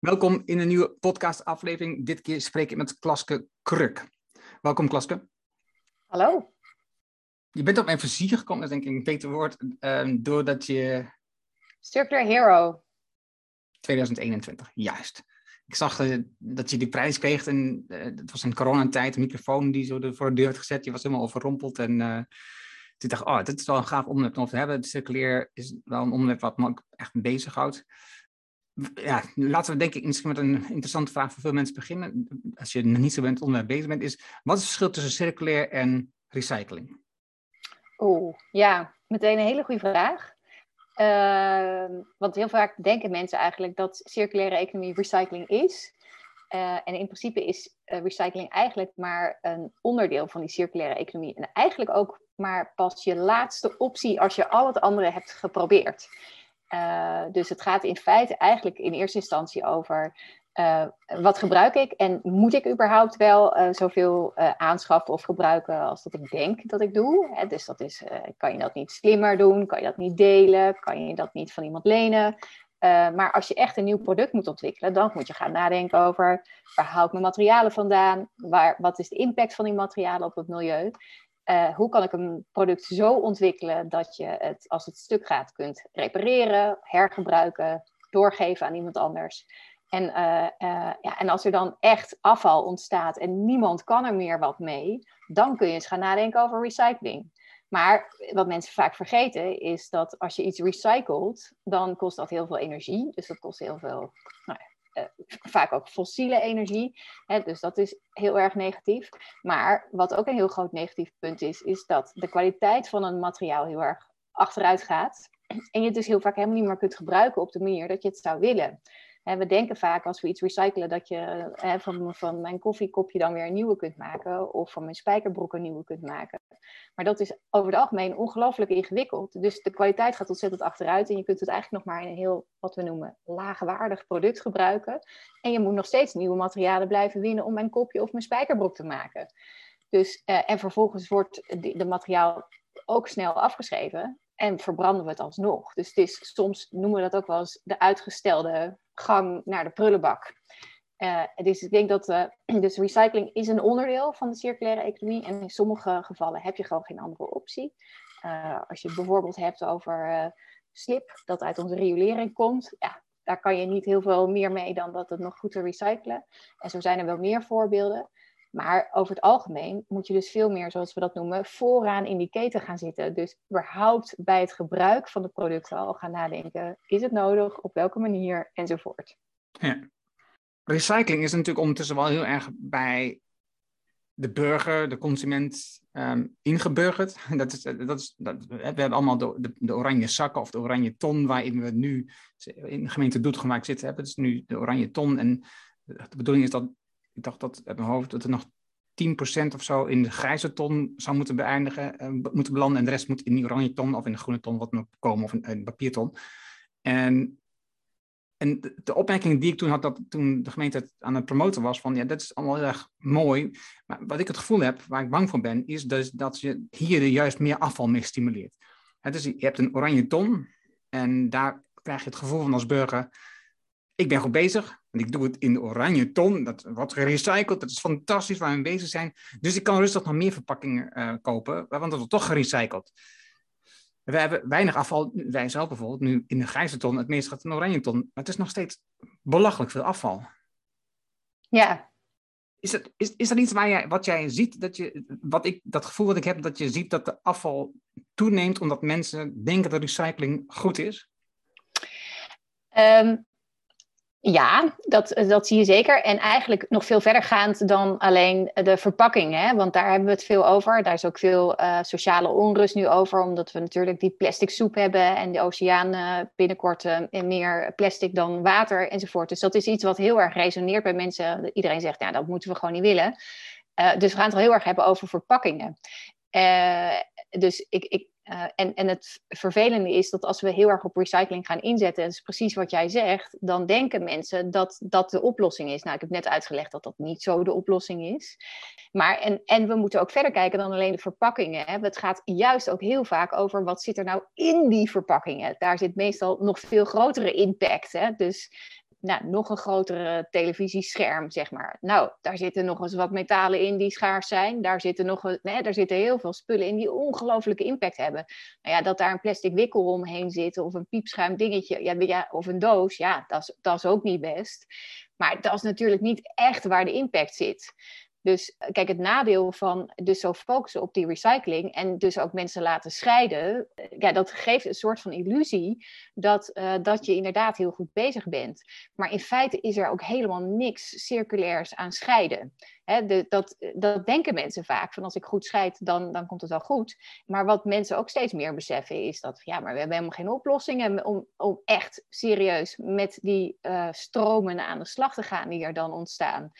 Welkom in een nieuwe podcastaflevering. Dit keer spreek ik met Klaske Kruk. Welkom Klaske. Hallo. Je bent op mijn vizier gekomen, dat is denk ik een beter woord, uh, doordat je... Circular Hero. 2021, juist. Ik zag uh, dat je die prijs kreeg en uh, het was een coronatijd, een microfoon die zo voor de deur werd gezet. Je was helemaal overrompeld en uh, toen dacht ik, oh, dit is wel een gaaf onderwerp om te hebben. Circulair is wel een onderwerp wat me ook echt bezighoudt ja, laten we denk ik misschien met een interessante vraag voor veel mensen beginnen. Als je niet zo bent onderwerp bezig bent, is wat is het verschil tussen circulair en recycling? Oeh, ja, meteen een hele goede vraag. Uh, want heel vaak denken mensen eigenlijk dat circulaire economie recycling is. Uh, en in principe is uh, recycling eigenlijk maar een onderdeel van die circulaire economie. En eigenlijk ook maar pas je laatste optie als je al het andere hebt geprobeerd. Uh, dus het gaat in feite eigenlijk in eerste instantie over uh, wat gebruik ik en moet ik überhaupt wel uh, zoveel aanschaffen of gebruiken als dat ik denk dat ik doe. Hè? Dus dat is, kan je dat niet slimmer doen, kan je dat niet delen, kan je dat niet van iemand lenen. maar als je echt een nieuw product moet ontwikkelen, dan moet je gaan nadenken over waar haal ik mijn materialen vandaan, waar, wat is de impact van die materialen op het milieu. Uh, hoe kan ik een product zo ontwikkelen dat je het, als het stuk gaat, kunt repareren, hergebruiken, doorgeven aan iemand anders. En, uh, uh, ja, en als er dan echt afval ontstaat en niemand kan er meer wat mee, dan kun je eens gaan nadenken over recycling. Maar wat mensen vaak vergeten is dat als je iets recycelt, dan kost dat heel veel energie. Dus dat kost heel veel nou vaak ook fossiele energie. Hè, dus dat is heel erg negatief. Maar wat ook een heel groot negatief punt is, is dat de kwaliteit van een materiaal heel erg achteruit gaat. En je het dus heel vaak helemaal niet meer kunt gebruiken op de manier dat je het zou willen. En we denken vaak als we iets recyclen dat je hè, van, van mijn koffiekopje dan weer een nieuwe kunt maken. Of van mijn spijkerbroek een nieuwe kunt maken. Maar dat is over het algemeen ongelooflijk ingewikkeld. Dus de kwaliteit gaat ontzettend achteruit. En je kunt het eigenlijk nog maar in een heel, wat we noemen, laagwaardig product gebruiken. En je moet nog steeds nieuwe materialen blijven winnen om mijn kopje of mijn spijkerbroek te maken. Dus, eh, en vervolgens wordt de, materiaal ook snel afgeschreven en verbranden we het alsnog. Dus het is, soms noemen we dat ook wel eens de uitgestelde gang naar de prullenbak. Uh, dus ik denk dat uh, dus recycling is een onderdeel van de circulaire economie. En in sommige gevallen heb je gewoon geen andere optie. Uh, als je het bijvoorbeeld hebt over slip dat uit onze riolering komt. Ja, daar kan je niet heel veel meer mee dan dat het nog goed te recyclen. En zo zijn er wel meer voorbeelden. Maar over het algemeen moet je dus veel meer, zoals we dat noemen, vooraan in die keten gaan zitten. Dus überhaupt bij het gebruik van de producten al gaan nadenken. Is het nodig? Op welke manier? Enzovoort. Ja. Recycling is natuurlijk ondertussen wel heel erg bij de burger, de consument um, ingeburgerd. Dat is, dat is, dat, we hebben allemaal de, de, oranje zakken of de oranje ton waarin we nu in de gemeente Doetinchem zitten. Hebben. Het is nu de oranje ton en de bedoeling is dat ik dacht dat uit mijn hoofd dat er nog 10% of zo in de grijze ton zou moeten beëindigen, uh, moeten belanden. En de rest moet in die oranje ton of in de groene ton wat nog komen, of een, een papierton. En, en de opmerking die ik toen had, dat toen de gemeente aan het promoten was, van ja, dat is allemaal heel erg mooi. Maar wat ik het gevoel heb, waar ik bang voor ben, is dus dat je hier juist meer afval mee stimuleert. Het je hebt een oranje ton en daar krijg je het gevoel van als burger, ik ben goed bezig, en ik doe het in de oranje ton. Dat wordt gerecycled. Dat is fantastisch waar we bezig zijn. Dus ik kan rustig nog meer verpakkingen uh, kopen, want dat wordt toch gerecycled. We hebben weinig afval. Wij zelf bijvoorbeeld nu in de grijze ton. Het meeste gaat in de oranje ton. Maar het is nog steeds belachelijk veel afval. Ja. Is, het, is, is dat iets waar jij, wat jij ziet? Dat, je, wat ik, dat gevoel wat ik heb, dat je ziet dat de afval toeneemt omdat mensen denken dat recycling goed is? Um, ja, dat, dat zie je zeker. En eigenlijk nog veel verder gaand dan alleen de verpakking. Hè? Want daar hebben we het veel over. Daar is ook veel uh, sociale onrust nu over. Omdat we natuurlijk die plastic soep hebben. En de oceaan binnenkort uh, meer plastic dan water enzovoort. Dus dat is iets wat heel erg resoneert bij mensen. Iedereen zegt, ja, dat moeten we gewoon niet willen. dus we gaan het wel heel erg hebben over verpakkingen. dus ik, ik, uh, en, en het vervelende is dat als we heel erg op recycling gaan inzetten, dat is precies wat jij zegt, dan denken mensen dat dat de oplossing is. Nou, ik heb net uitgelegd dat dat niet zo de oplossing is. Maar en, en we moeten ook verder kijken dan alleen de verpakkingen. Hè. Het gaat juist ook heel vaak over wat zit er nou in die verpakkingen. Daar zit meestal nog veel grotere impact. Hè. Dus nou, nog een grotere televisiescherm, zeg maar. Nou, daar zitten nog eens wat metalen in die schaars zijn. Daar zitten, nog, nee, daar zitten heel veel spullen in die ongelooflijke impact hebben. Nou ja, dat daar een plastic wikkel omheen zit of een piepschuim dingetje ja, ja, of een doos, ja, dat is, dat is ook niet best. Maar dat is natuurlijk niet echt waar de impact zit. Dus eh, kijk, het nadeel van dus zo focussen op die recycling en dus ook mensen laten scheiden, eh, ja, dat geeft een soort van illusie dat, uh, dat je inderdaad heel goed bezig bent. Maar in feite is er ook helemaal niks circulairs aan scheiden. Dat, dat denken mensen vaak, van als ik goed scheid, dan, dan komt het wel goed. Maar wat mensen ook steeds meer beseffen is dat, ja, maar we hebben helemaal geen oplossingen om, om echt serieus met die uh, stromen aan de slag te gaan die er dan ontstaan.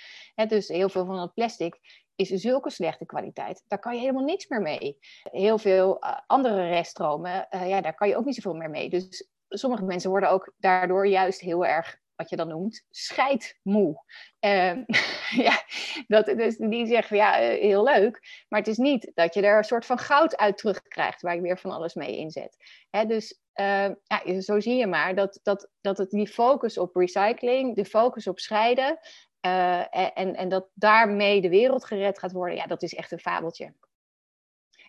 Dus heel veel van het plastic is zulke slechte kwaliteit. Daar kan je helemaal niks meer mee. Heel veel uh, andere reststromen, uh, ja, daar kan je ook niet zoveel meer mee. Dus sommige mensen worden ook daardoor juist heel erg wat je dan noemt, scheidmoe. Uh, ja, dat, dus die zeggen, ja, eh, heel leuk, maar het is niet dat je er een soort van goud uit terugkrijgt, waar je weer van alles mee inzet. Hè, dus uh, ja, zo zie je maar dat, dat, dat het die focus op recycling, de focus op scheiden, uh, en, en dat daarmee de wereld gered gaat worden, ja, dat is echt een fabeltje.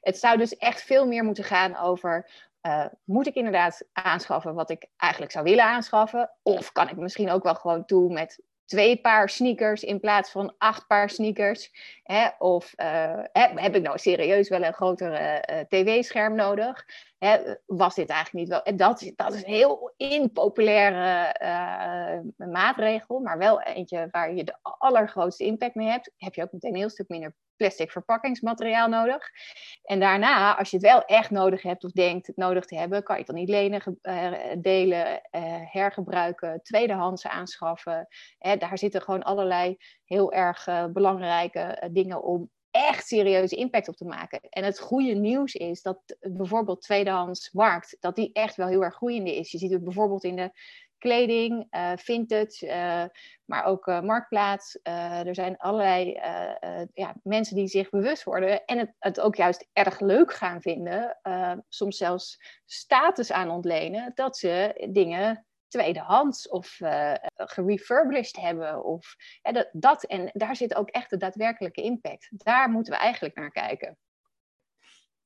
Het zou dus echt veel meer moeten gaan over uh, moet ik inderdaad aanschaffen wat ik eigenlijk zou willen aanschaffen? Of kan ik misschien ook wel gewoon toe met twee paar sneakers in plaats van acht paar sneakers? Hè? Of uh, heb ik nou serieus wel een grotere uh, tv-scherm nodig? Hè? Was dit eigenlijk niet wel? En dat, dat is een heel impopulaire maatregel, maar wel eentje waar je de allergrootste impact mee hebt. Heb je ook meteen een heel stuk minder plastic verpakkingsmateriaal nodig. En daarna, als je het wel echt nodig hebt of denkt het nodig te hebben, kan je het dan niet lenen, uh, delen, uh, hergebruiken, tweedehands aanschaffen. daar zitten gewoon allerlei heel erg uh, belangrijke dingen om echt serieuze impact op te maken. En het goede nieuws is dat bijvoorbeeld tweedehands markt, dat die echt wel heel erg groeiende is. Je ziet het bijvoorbeeld in de kleding, uh, vintage, uh, maar ook uh, marktplaats. er zijn allerlei ja, mensen die zich bewust worden en het, het ook juist erg leuk gaan vinden, soms zelfs status aan ontlenen, dat ze dingen tweedehands of gerefurbished hebben. Of, dat, dat, en daar zit ook echt de daadwerkelijke impact. Daar moeten we eigenlijk naar kijken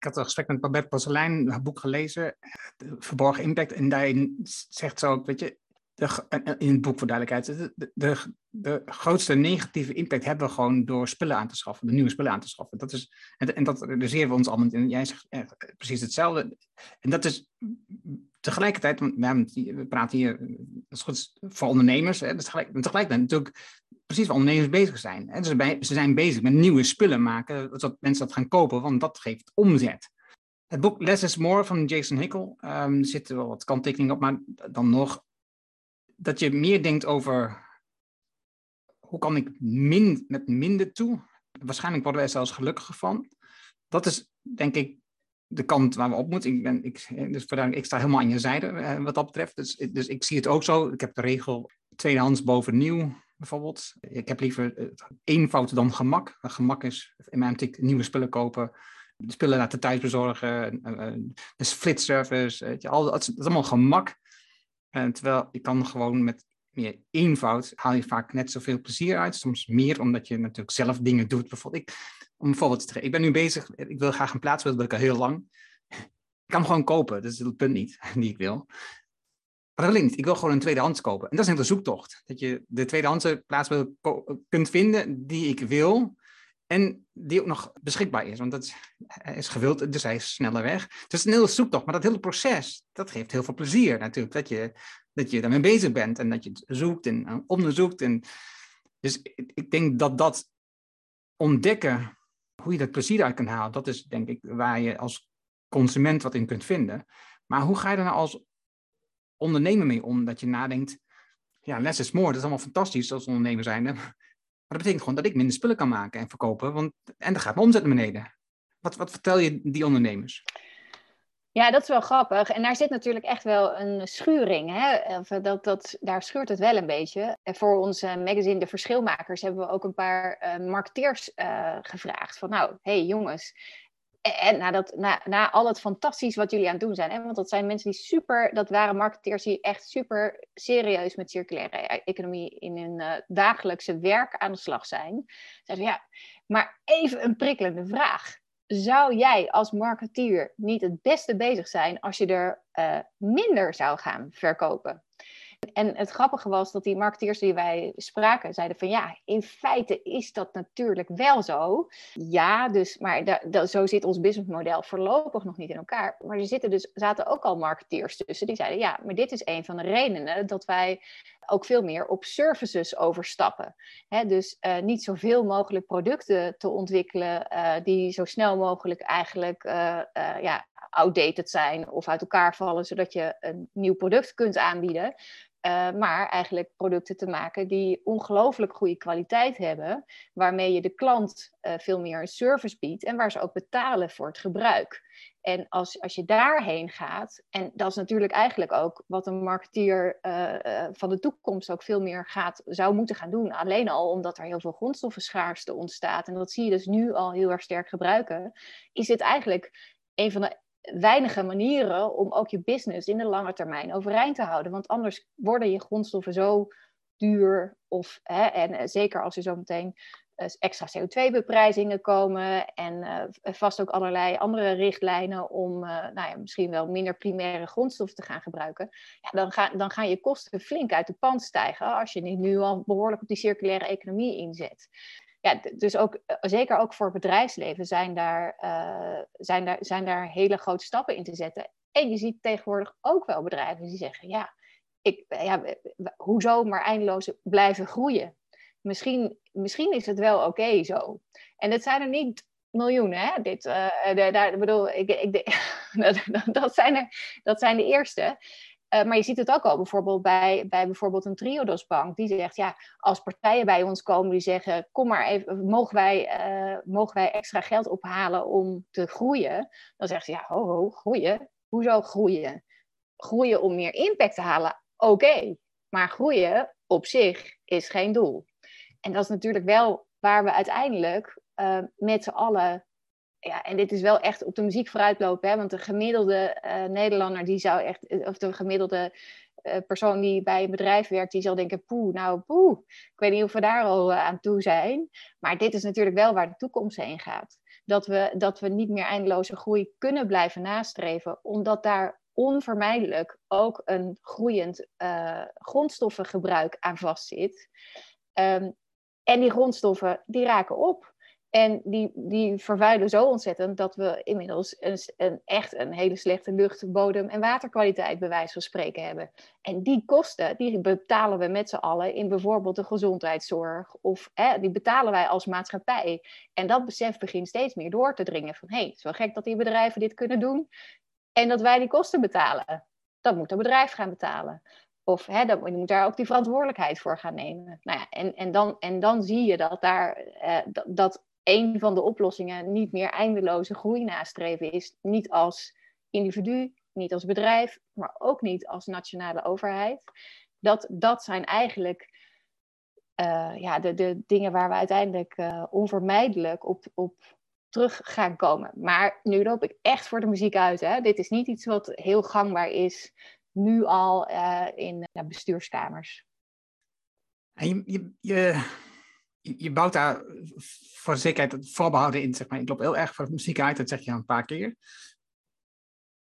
ik had een gesprek met Babette Poselijn, haar boek gelezen, Verborgen Impact. En daarin zegt ze ook, weet je, in het boek voor duidelijkheid, de, de, de, grootste negatieve impact hebben we gewoon door spullen aan te schaffen, de nieuwe spullen aan te schaffen. Dat is, en, en dat realiseren we ons allemaal in. Jij zegt eh, precies hetzelfde. En dat is tegelijkertijd, want we, praten hier, dat is goed voor ondernemers, hè, dus tegelijk, tegelijkertijd natuurlijk precies waar ondernemers bezig zijn. Hè. Dus ze zijn bezig met nieuwe spullen maken, zodat mensen dat gaan kopen, want dat geeft omzet. Het boek Less is More van Jason Hickel, um, er wel wat kanttekeningen op, maar dan nog dat je meer denkt over hoe kan ik min, met minder toe. Waarschijnlijk worden wij zelfs gelukkiger van. Dat is denk ik de kant waar we op moeten. Ik, ben, ik, dus ik sta helemaal aan je zijde eh, wat dat betreft. Dus, dus ik zie het ook zo. Ik heb de regel tweedehands boven nieuw bijvoorbeeld. Ik heb liever eenvoud dan gemak. Gemak is in mijn optiek nieuwe spullen kopen. De spullen laten thuis bezorgen. Uh, dus flitservice. Dat is allemaal gemak. En terwijl je kan gewoon met meer eenvoud haal je vaak net zoveel plezier uit. Soms meer omdat je natuurlijk zelf dingen doet. Bijvoorbeeld, ik, om een voorbeeld te geven. Ik ben nu bezig, ik wil graag een plaats dat ik al heel lang. Ik kan hem gewoon kopen, dat is het punt niet, die ik wil. Maar dat wil ik wil gewoon een tweedehands kopen. En dat is een zoektocht. Dat je de tweedehandse plaats kunt vinden die ik wil. En die ook nog beschikbaar is. Want dat is, is gewild, dus hij is sneller weg. Dus het is een hele zoektocht. Maar dat hele proces, dat geeft heel veel plezier natuurlijk. Dat je, dat je daarmee bezig bent. En dat je het zoekt en onderzoekt. En, dus ik denk dat dat ontdekken, hoe je dat plezier uit kan halen. Dat is denk ik waar je als consument wat in kunt vinden. Maar hoe ga je er nou als ondernemer mee om? Dat je nadenkt, ja, less is more. Dat is allemaal fantastisch als ondernemer zijnde. Maar dat betekent gewoon dat ik minder spullen kan maken en verkopen. Want, en dan gaat mijn omzet naar beneden. Wat, wat vertel je die ondernemers? Ja, dat is wel grappig. En daar zit natuurlijk echt wel een schuring. Hè? Dat, dat, daar schuurt het wel een beetje. En voor onze magazine De Verschilmakers hebben we ook een paar uh, marketeers uh, gevraagd. Van nou, hey jongens, en na, dat, na, na al het fantastisch wat jullie aan het doen zijn, hè, want dat zijn mensen die super, dat waren marketeers die echt super serieus met circulaire e-, economie in hun uh, dagelijkse werk aan de slag zijn. Zeiden ja, maar even een prikkelende vraag. Zou jij als marketeer niet het beste bezig zijn als je er uh, minder zou gaan verkopen? En het grappige was dat die marketeers die wij spraken, zeiden van ja, in feite is dat natuurlijk wel zo. Ja, dus, maar zo zit ons businessmodel voorlopig nog niet in elkaar. Maar er zitten dus, zaten ook al marketeers tussen die zeiden ja, maar dit is een van de redenen dat wij ook veel meer op services overstappen. Dus uh, niet zoveel mogelijk producten te ontwikkelen uh, die zo snel mogelijk eigenlijk uh, ja, outdated zijn of uit elkaar vallen, zodat je een nieuw product kunt aanbieden. Maar eigenlijk producten te maken die ongelooflijk goede kwaliteit hebben, waarmee je de klant veel meer een service biedt en waar ze ook betalen voor het gebruik. En als, als je daarheen gaat, en dat is natuurlijk eigenlijk ook wat een marketeer uh, van de toekomst ook veel meer gaat, zou moeten gaan doen. Alleen al omdat er heel veel grondstoffenschaarste ontstaat. En dat zie je dus nu al heel erg sterk gebruiken. Is dit eigenlijk een van de weinige manieren om ook je business in de lange termijn overeind te houden. Want anders worden je grondstoffen zo duur. Of, hè, en eh, zeker als er zo meteen eh, extra CO2-beprijzingen komen en uh, vast ook allerlei andere richtlijnen om nou ja, misschien wel minder primaire grondstoffen te gaan gebruiken, ja, dan, ga, dan gaan je kosten flink uit de pand stijgen als je niet nu al behoorlijk op die circulaire economie inzet ja, dus ook, eh, zeker ook voor bedrijfsleven zijn daar, zijn, daar, zijn daar hele grote stappen in te zetten. En je ziet tegenwoordig ook wel bedrijven die zeggen, ja, ik, ja hoezo maar eindeloos blijven groeien? Misschien, misschien is het wel oké zo. En dat zijn er niet miljoenen, hè? Dit, uh, de, daar, bedoel, ik, ik, dat, zijn er, dat zijn de eerste. Uh, maar je ziet het ook al bijvoorbeeld bij, bij bijvoorbeeld een Triodosbank. Die zegt, ja, als partijen bij ons komen die zeggen, kom maar even, mogen wij, mogen wij extra geld ophalen om te groeien? Dan zegt ze, ja, ho, ho, groeien? Hoezo groeien? Groeien om meer impact te halen? Oké, maar groeien op zich is geen doel. En dat is natuurlijk wel waar we uiteindelijk uh, met z'n allen ja, en dit is wel echt op de muziek vooruitlopen, hè? want de gemiddelde uh, Nederlander, die zou echt, eh, of de gemiddelde persoon die bij een bedrijf werkt, die zal denken, poeh, nou poeh, ik weet niet of we daar al aan toe zijn. Maar dit is natuurlijk wel waar de toekomst heen gaat. Dat we, dat we niet meer eindeloze groei kunnen blijven nastreven, omdat daar onvermijdelijk ook een groeiend grondstoffengebruik aan vastzit. Um, en die grondstoffen, die raken op. En die, die vervuilen zo ontzettend dat we inmiddels een, een, echt een hele slechte lucht, bodem en waterkwaliteit bij wijze van spreken hebben. En die kosten, die betalen we met z'n allen in bijvoorbeeld de gezondheidszorg. Of hè, die betalen wij als maatschappij. En dat besef begint steeds meer door te dringen van hé, hey, het is wel gek dat die bedrijven dit kunnen doen. En dat wij die kosten betalen. Dat moet een bedrijf gaan betalen. Of hè, dat, je moet daar ook die verantwoordelijkheid voor gaan nemen. Nou ja, en, en, dan, en dan zie je dat daar eh, dat, een van de oplossingen niet meer eindeloze groei nastreven is. Niet als individu, niet als bedrijf, maar ook niet als nationale overheid. Dat, dat zijn eigenlijk uh, ja, de, de dingen waar we uiteindelijk uh, onvermijdelijk op, op terug gaan komen. Maar nu loop ik echt voor de muziek uit. Hè? Dit is niet iets wat heel gangbaar is nu al uh, in bestuurskamers. En je, je, je je bouwt daar voor zekerheid voorbehouden in. Zeg maar. Ik loop heel erg voor muziek uit, dat zeg je een paar keer.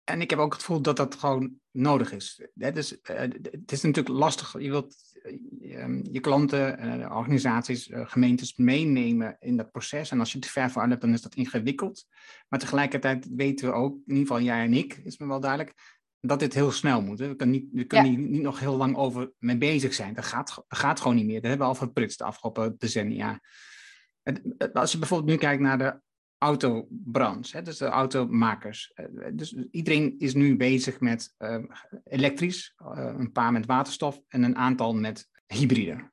En ik heb ook het gevoel dat dat gewoon nodig is. Dus, uh, het is natuurlijk lastig. Je wilt uh, je klanten, organisaties, gemeentes meenemen in dat proces. En als je te ver vooruit hebt, dan is dat ingewikkeld. Maar tegelijkertijd weten we ook, in ieder geval jij en ik, is me wel duidelijk, dat dit heel snel moet. We kunnen, niet, we kunnen ja. niet, nog heel lang over mee bezig zijn. Dat gaat, dat gaat gewoon niet meer. Dat hebben we al verprutst de afgelopen decennia. Als je bijvoorbeeld nu kijkt naar de autobranche, hè, dus de automakers. Eh, dus iedereen is nu bezig met uh, elektrisch, uh, een paar met waterstof en een aantal met hybride.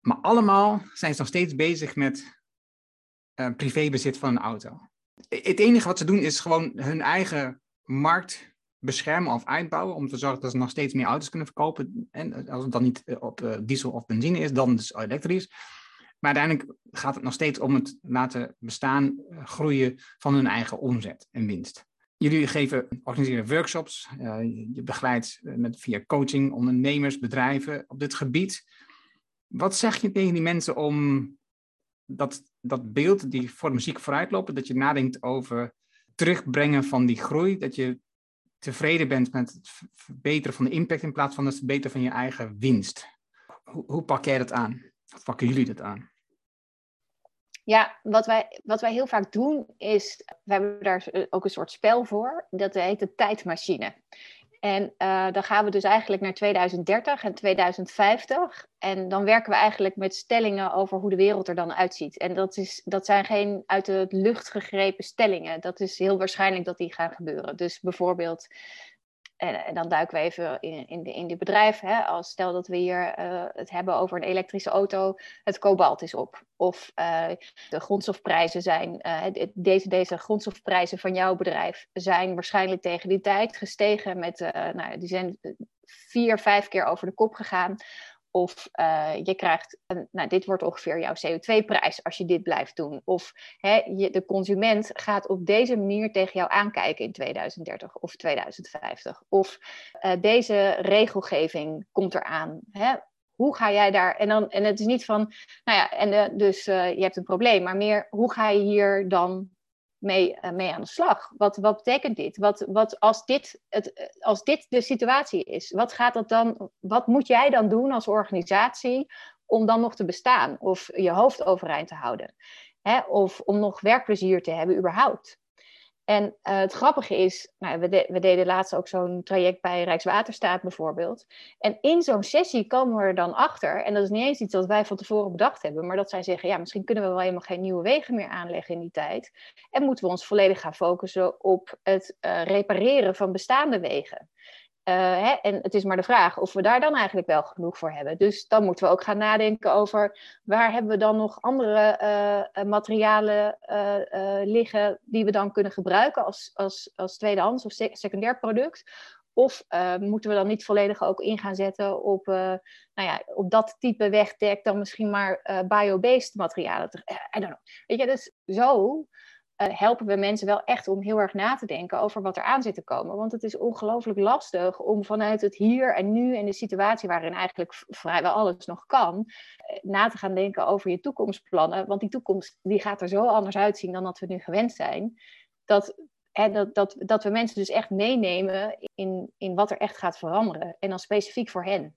Maar allemaal zijn ze nog steeds bezig met uh, privébezit van een auto. Het enige wat ze doen is gewoon hun eigen markt beschermen of uitbouwen om te zorgen dat ze nog steeds meer auto's kunnen verkopen. En als het dan niet eh, op uh, diesel of benzine is, dan dus elektrisch. Maar uiteindelijk gaat het nog steeds om het laten bestaan, eh, groeien van hun eigen omzet en winst. Jullie geven, organiseren workshops. Je begeleidt met, via coaching ondernemers, bedrijven op dit gebied. Wat zeg je tegen die mensen om dat, dat beeld die voor de muziek vooruitlopen, dat je nadenkt over terugbrengen van die groei, dat je tevreden bent met het verbeteren van de impact in plaats van het verbeteren van je eigen winst. Hoe, hoe pak jij dat aan? Hoe pakken jullie dat aan? Ja, wat wij, wat wij heel vaak doen is, we hebben daar ook een soort spel voor, dat heet de tijdmachine. En uh, dan gaan we dus eigenlijk naar 2030 en 2050. En dan werken we eigenlijk met stellingen over hoe de wereld er dan uitziet. En dat, is, dat zijn geen uit de lucht gegrepen stellingen. Dat is heel waarschijnlijk dat die gaan gebeuren. Dus bijvoorbeeld en, dan duiken we even in, in, de, in. Hè, als stel dat we hier uh, het hebben over een elektrische auto, het kobalt is op. Of uh, de grondstofprijzen zijn, uh, deze, deze grondstofprijzen van jouw bedrijf zijn waarschijnlijk tegen die tijd gestegen. Met, nou, die zijn vier, vijf keer over de kop gegaan. Of uh, je krijgt, een, nou, dit wordt ongeveer jouw CO2-prijs als je dit blijft doen. Of hè, de consument gaat op deze manier tegen jou aankijken in 2030 of 2050. Of uh, deze regelgeving komt eraan. Hè? Hoe ga jij daar? En, dan, en het is niet van, nou ja, en dus uh, je hebt een probleem, maar meer hoe ga je hier dan mee, uh, mee aan de slag? Wat, wat betekent dit? Wat, wat als, dit het, als dit de situatie is, wat, gaat dat dan, wat moet jij dan doen als organisatie om dan nog te bestaan of je hoofd overeind te houden? Hè? Of om nog werkplezier te hebben überhaupt? En uh, het grappige is, nou, we, we, deden laatst ook zo'n traject bij Rijkswaterstaat bijvoorbeeld. En in zo'n sessie komen we er dan achter, en dat is niet eens iets dat wij van tevoren bedacht hebben, maar dat zij zeggen, ja, misschien kunnen we wel helemaal geen nieuwe wegen meer aanleggen in die tijd. En moeten we ons volledig gaan focussen op het uh, repareren van bestaande wegen. Uh, hè, en het is maar de vraag of we daar dan eigenlijk wel genoeg voor hebben. Dus dan moeten we ook gaan nadenken over waar hebben we dan nog andere uh, materialen uh, liggen die we dan kunnen gebruiken als, als, als tweedehands of secundair product. Of moeten we dan niet volledig ook in gaan zetten op, nou ja, op dat type wegdek dan misschien maar bio-based materialen. I don't. Weet je, dus zo uh, helpen we mensen wel echt om heel erg na te denken over wat er aan zit te komen. Want het is ongelooflijk lastig om vanuit het hier en nu en de situatie waarin eigenlijk vrijwel alles nog kan, uh, na te gaan denken over je toekomstplannen. Want die toekomst die gaat er zo anders uitzien dan dat we nu gewend zijn. Dat, hè, dat, dat, dat we mensen dus echt meenemen in, in wat er echt gaat veranderen. En dan specifiek voor hen.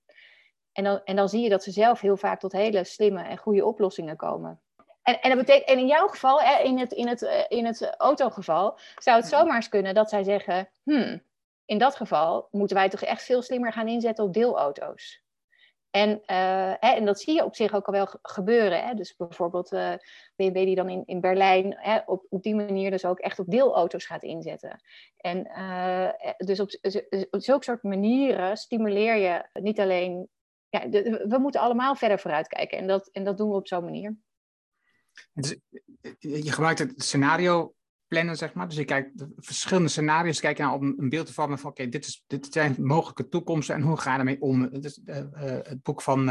En dan, en dan zie je dat ze zelf heel vaak tot hele slimme en goede oplossingen komen. En, en, dat betekent, en in jouw geval, in het, in, het, eh, in het autogeval, zou het zomaar eens kunnen dat zij zeggen: hmm, in dat geval moeten wij toch echt veel slimmer gaan inzetten op deelauto's. En, uh, en dat zie je op zich ook al wel gebeuren. Hè? Dus bijvoorbeeld uh, eh, BMW die dan in, in Berlijn hè, op, op die manier dus ook echt op deelauto's gaat inzetten. En uh, dus op, op zulke soort manieren stimuleer je niet alleen... Ja, de, we moeten allemaal verder vooruitkijken en dat, en dat doen we op zo'n manier. Dus, je gebruikt het scenario plannen, zeg maar. Dus je kijkt verschillende scenario's, kijk je naar om een beeld te vormen van, oké, dit dit, dit zijn mogelijke toekomsten en hoe ga je daarmee om? Uh, het boek van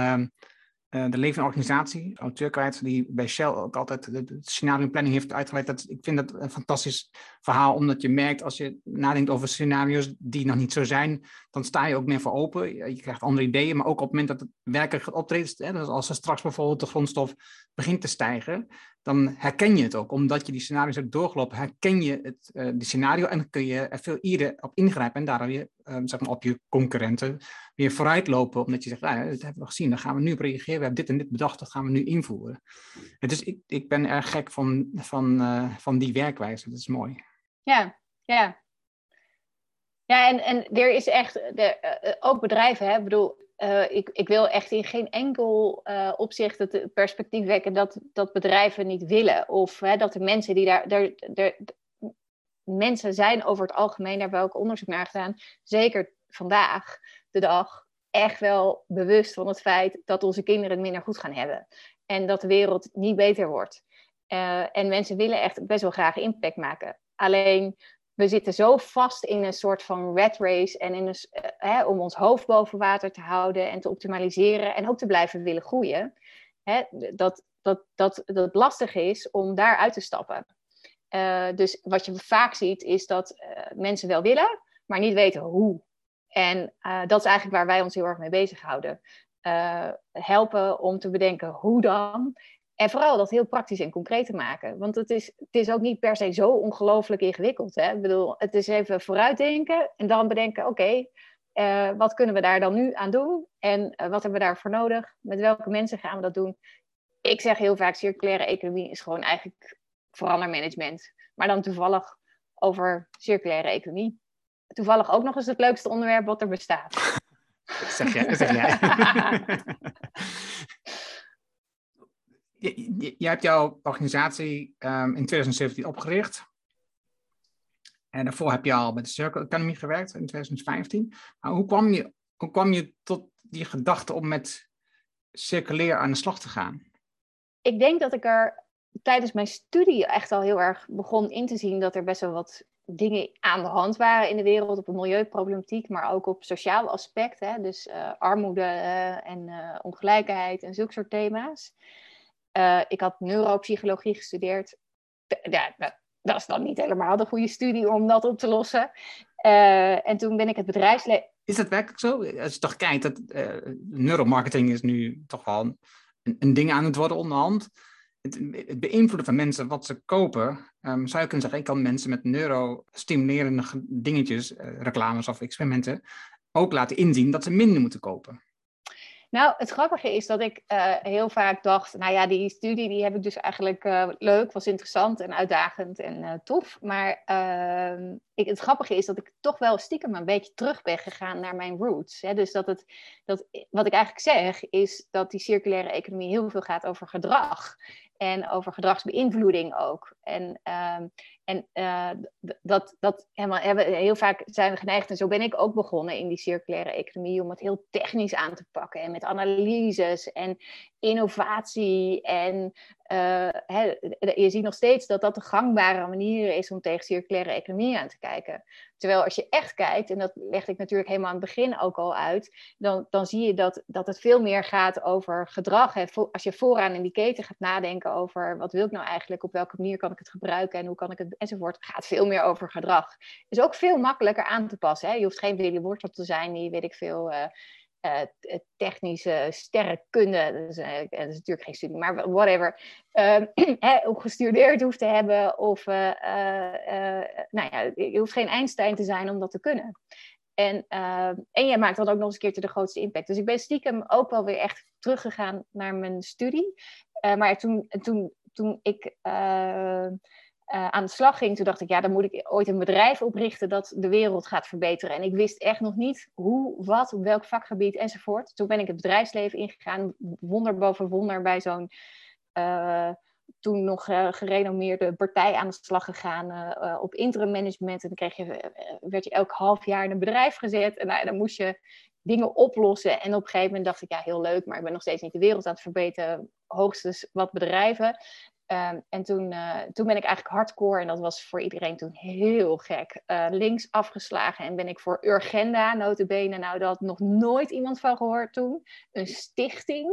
de levende organisatie, auteur kwijt, die bij Shell ook altijd de scenario planning heeft uitgelegd. Dat, ik vind dat een fantastisch verhaal, omdat je merkt als je nadenkt over scenario's die nog niet zo zijn, dan sta je ook meer voor open. Je krijgt andere ideeën, maar ook op het moment dat het werkelijk optreden, hè, dus als er straks bijvoorbeeld de grondstof begint te stijgen, dan herken je het ook. Omdat je die scenario's hebt doorgelopen, herken je het die scenario en kun je er veel eerder op ingrijpen en daardoor je, um, zeg maar op je concurrenten weer vooruitlopen. Omdat je zegt, nou, dat hebben we gezien, dan gaan we nu reageren. We hebben dit en dit bedacht, dat gaan we nu invoeren. Dus ik, ik ben erg gek van, van, uh, van die werkwijze. Dat is mooi. Ja, ja. Ja, en, en er is echt, de, uh, ook bedrijven, hè, ik bedoel, ik, ik, wil echt in geen enkel uh, opzicht het perspectief wekken dat, dat bedrijven niet willen. Of hè, dat de mensen die daar, daar, daar, Mensen zijn over het algemeen, daar hebben we ook onderzoek naar gedaan. Zeker vandaag de dag echt wel bewust van het feit dat onze kinderen het minder goed gaan hebben. En dat de wereld niet beter wordt. Uh, en mensen willen echt best wel graag impact maken. Alleen we zitten zo vast in een soort van red race en in een, uh, hè, om ons hoofd boven water te houden en te optimaliseren en ook te blijven willen groeien. hè, dat, dat, dat, dat het lastig is om daar uit te stappen. Dus wat je vaak ziet is dat mensen wel willen, maar niet weten hoe. En dat is eigenlijk waar wij ons heel erg mee bezighouden. helpen om te bedenken hoe dan en vooral dat heel praktisch en concreet te maken. Want het is, het is ook niet per se zo ongelooflijk ingewikkeld. Hè? Ik bedoel, het is even vooruitdenken en dan bedenken: oké, eh, wat kunnen we daar dan nu aan doen? En wat hebben we daarvoor nodig? Met welke mensen gaan we dat doen? Ik zeg heel vaak: circulaire economie is gewoon eigenlijk verandermanagement. Maar dan toevallig over circulaire economie. Toevallig ook nog eens het leukste onderwerp wat er bestaat. Zeg jij. Zeg jij. je, je, hebt jouw organisatie um, in 2017 opgericht. En daarvoor heb je al met de Circle Economy gewerkt in 2015. Maar hoe kwam je, hoe kwam je tot die gedachte om met circulair aan de slag te gaan? Ik denk dat ik er tijdens mijn studie echt al heel erg begon in te zien dat er best wel wat dingen aan de hand waren in de wereld op de milieuproblematiek, maar ook op sociaal aspect. Hè? Dus uh, armoede uh, en uh, ongelijkheid en zulke soort thema's. Ik had neuropsychologie gestudeerd. Ja, dat is dan niet helemaal de goede studie om dat op te lossen. En toen ben ik het bedrijfsleven. Is dat werkelijk zo? Als je toch kijkt, dat neuromarketing is nu toch wel een, een, ding aan het worden onderhand. Het, beïnvloeden van mensen wat ze kopen. Um, zou je kunnen zeggen, ik kan mensen met neurostimulerende dingetjes, reclames of experimenten, ook laten inzien dat ze minder moeten kopen. Nou, het grappige is dat ik uh, heel vaak dacht, nou ja, die studie die heb ik dus eigenlijk uh, leuk, was interessant en uitdagend en tof. Maar ehm, ik, het grappige is dat ik toch wel stiekem een beetje terug ben gegaan naar mijn roots. Hè? Dus dat het, dat, wat ik eigenlijk zeg, is dat die circulaire economie heel veel gaat over gedrag. En over gedragsbeïnvloeding ook. En, uh, en uh, dat, dat helemaal, hebben, heel vaak zijn we geneigd, en zo ben ik ook begonnen in die circulaire economie, om het heel technisch aan te pakken. En met analyses en innovatie. En uh, je ziet nog steeds dat dat de gangbare manier is om tegen circulaire economie aan te kijken. Terwijl als je echt kijkt, en dat legde ik natuurlijk helemaal aan het begin ook al uit, dan, dan zie je dat, dat het veel meer gaat over gedrag. Als je vooraan in die keten gaat nadenken over wat wil ik nou eigenlijk, op welke manier kan ik het gebruiken en hoe kan ik het enzovoort, gaat veel meer over gedrag. Is ook veel makkelijker aan te passen. Je hoeft geen Willy Wortel te zijn die, weet ik veel, uh, technische sterrenkunde, dat is, uh, dat is, natuurlijk geen studie, maar whatever, of gestudeerd hoeft te hebben, of nou ja, je hoeft geen Einstein te zijn om dat te kunnen. En, en jij maakt dan ook nog eens een keertje de grootste impact. Dus ik ben stiekem ook wel weer echt teruggegaan naar mijn studie. maar toen, toen, toen ik aan de slag ging, toen dacht ik, ja, dan moet ik ooit een bedrijf oprichten dat de wereld gaat verbeteren. En ik wist echt nog niet hoe, wat, op welk vakgebied enzovoort. Toen ben ik het bedrijfsleven ingegaan, wonder boven wonder, bij zo'n uh, toen nog uh, gerenommeerde partij aan de slag gegaan op interim management. En dan kreeg je, werd je elk half jaar in een bedrijf gezet. En dan moest je dingen oplossen. En op een gegeven moment dacht ik, ja, heel leuk, maar ik ben nog steeds niet de wereld aan het verbeteren. Hoogstens wat bedrijven. Um, en toen, uh, toen ben ik eigenlijk hardcore, en dat was voor iedereen toen heel gek, uh, links afgeslagen. En ben ik voor Urgenda, notabene, nou dat nog nooit iemand van gehoord toen, een stichting.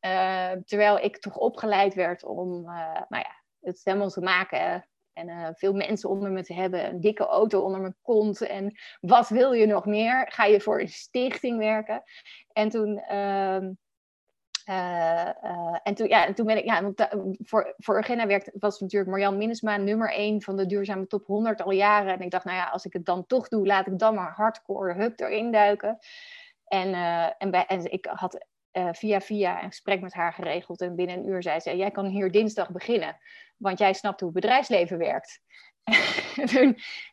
Uh, terwijl ik toch opgeleid werd om nou ja, het helemaal te maken. En veel mensen onder me te hebben, een dikke auto onder mijn kont. En wat wil je nog meer? Ga je voor een stichting werken? En toen ehm, uh, uh, en, toen, ja, en toen ben ik, ja, voor, voor Urgena werkt, was natuurlijk Marjan Minnesma nummer 1 van de duurzame top 100 al jaren. En ik dacht, nou ja, als ik het dan toch doe, laat ik dan maar hardcore hup erin duiken. En, en, bij, en ik had via via een gesprek met haar geregeld. En binnen een uur zei ze, jij kan hier dinsdag beginnen. Want jij snapt hoe het bedrijfsleven werkt.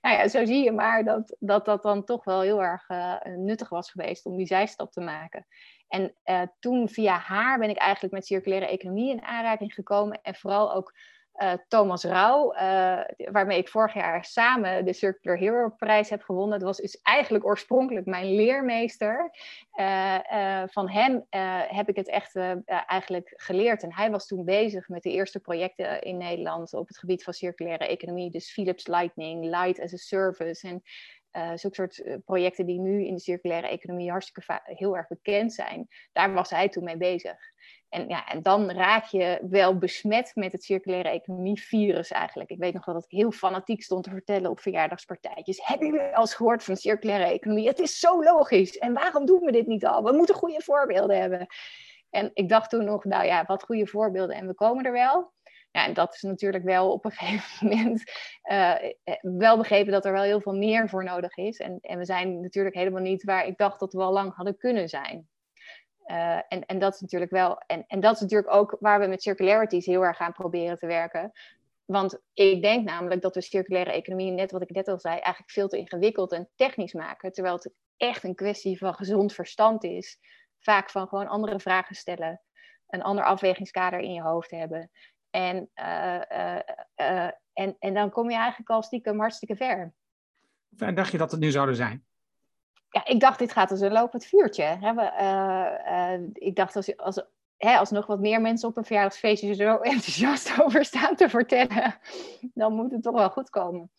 nou ja, zo zie je maar dat, dat dat dan toch wel heel erg nuttig was geweest om die zijstap te maken. En uh, toen via haar ben ik eigenlijk met circulaire economie in aanraking gekomen. En vooral ook uh, Thomas Rauw, uh, waarmee ik vorig jaar samen de Circular Hero prijs heb gewonnen. Dat was dus eigenlijk oorspronkelijk mijn leermeester. van hem heb ik het echt eigenlijk geleerd. En hij was toen bezig met de eerste projecten in Nederland op het gebied van circulaire economie. Dus Philips Lightning, Light as a Service. En uh, zulke soort projecten die nu in de circulaire economie hartstikke heel erg bekend zijn, daar was hij toen mee bezig. En, ja, en dan raak je wel besmet met het circulaire economie-virus eigenlijk. Ik weet nog wel dat ik heel fanatiek stond te vertellen op verjaardagspartijtjes. Hebben jullie al eens gehoord van circulaire economie? Het is zo logisch. En waarom doen we dit niet al? We moeten goede voorbeelden hebben. En ik dacht toen nog, nou ja, wat goede voorbeelden en we komen er wel. Ja, en dat is natuurlijk wel op een gegeven moment uh, wel begrepen dat er wel heel veel meer voor nodig is. En, en we zijn natuurlijk helemaal niet waar ik dacht dat we al lang hadden kunnen zijn. Uh, en, en dat is natuurlijk wel, en, en dat is natuurlijk ook waar we met circularities heel erg gaan proberen te werken. Want ik denk namelijk dat we circulaire economie, net wat ik net al zei, eigenlijk veel te ingewikkeld en technisch maken. Terwijl het echt een kwestie van gezond verstand is. Vaak van gewoon andere vragen stellen, een ander afwegingskader in je hoofd hebben. En, uh, uh, en, en dan kom je eigenlijk al stiekem hartstikke ver. Hoe dacht je dat het nu zouden zijn? Ja, ik dacht, dit gaat als een lopend vuurtje. Hè? ik dacht, als, als, hè, als nog wat meer mensen op een verjaardagsfeestje zo enthousiast over staan te vertellen, dan moet het toch wel goed komen.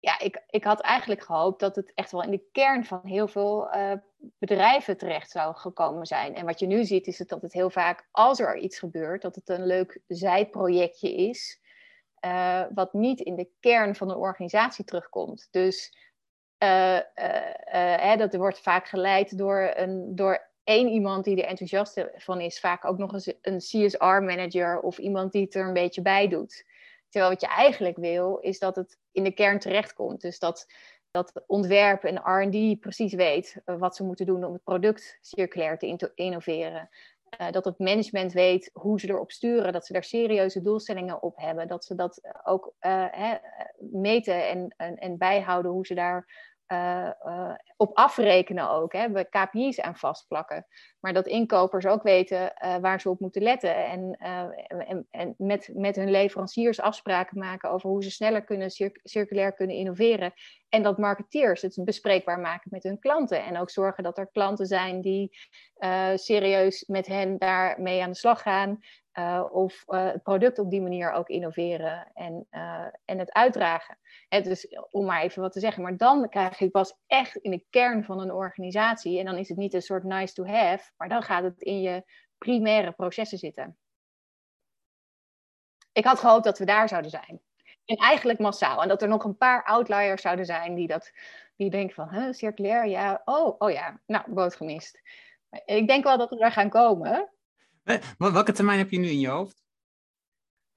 Ja, ik, ik had eigenlijk gehoopt dat het echt wel in de kern van heel veel uh, bedrijven terecht zou gekomen zijn. En wat je nu ziet, is dat het heel vaak, als er iets gebeurt, dat het een leuk zijprojectje is, uh, wat niet in de kern van de organisatie terugkomt. Dus uh, hè, dat wordt vaak geleid door, een, door één iemand die er enthousiast van is, vaak ook nog eens een CSR-manager of iemand die het er een beetje bij doet. Terwijl wat je eigenlijk wil, is dat het in de kern terechtkomt. Dus dat, dat ontwerp en RD precies weet uh, wat ze moeten doen om het product circulair te innoveren. Uh, dat het management weet hoe ze erop sturen, dat ze daar serieuze doelstellingen op hebben. Dat ze dat ook uh, hè, meten en, en, en bijhouden hoe ze daar uh, uh, op afrekenen ook. Hè, we KPI's aan vastplakken. Maar dat inkopers ook weten uh, waar ze op moeten letten. En, en, en, met, met hun leveranciers afspraken maken over hoe ze sneller kunnen cir circulair kunnen innoveren. En dat marketeers het bespreekbaar maken met hun klanten. En ook zorgen dat er klanten zijn die serieus met hen daarmee aan de slag gaan. Uh, of uh, het product op die manier ook innoveren en, uh, en het uitdragen. Hè, dus om maar even wat te zeggen. Maar dan krijg je pas echt in de kern van een organisatie. En dan is het niet een soort nice to have, maar dan gaat het in je primaire processen zitten. Ik had gehoopt dat we daar zouden zijn. En eigenlijk massaal. En dat er nog een paar outliers zouden zijn die, dat, die denken van, huh, circulair, ja, oh, oh ja, nou, boot gemist. Ik denk wel dat we er gaan komen. Welke termijn heb je nu in je hoofd?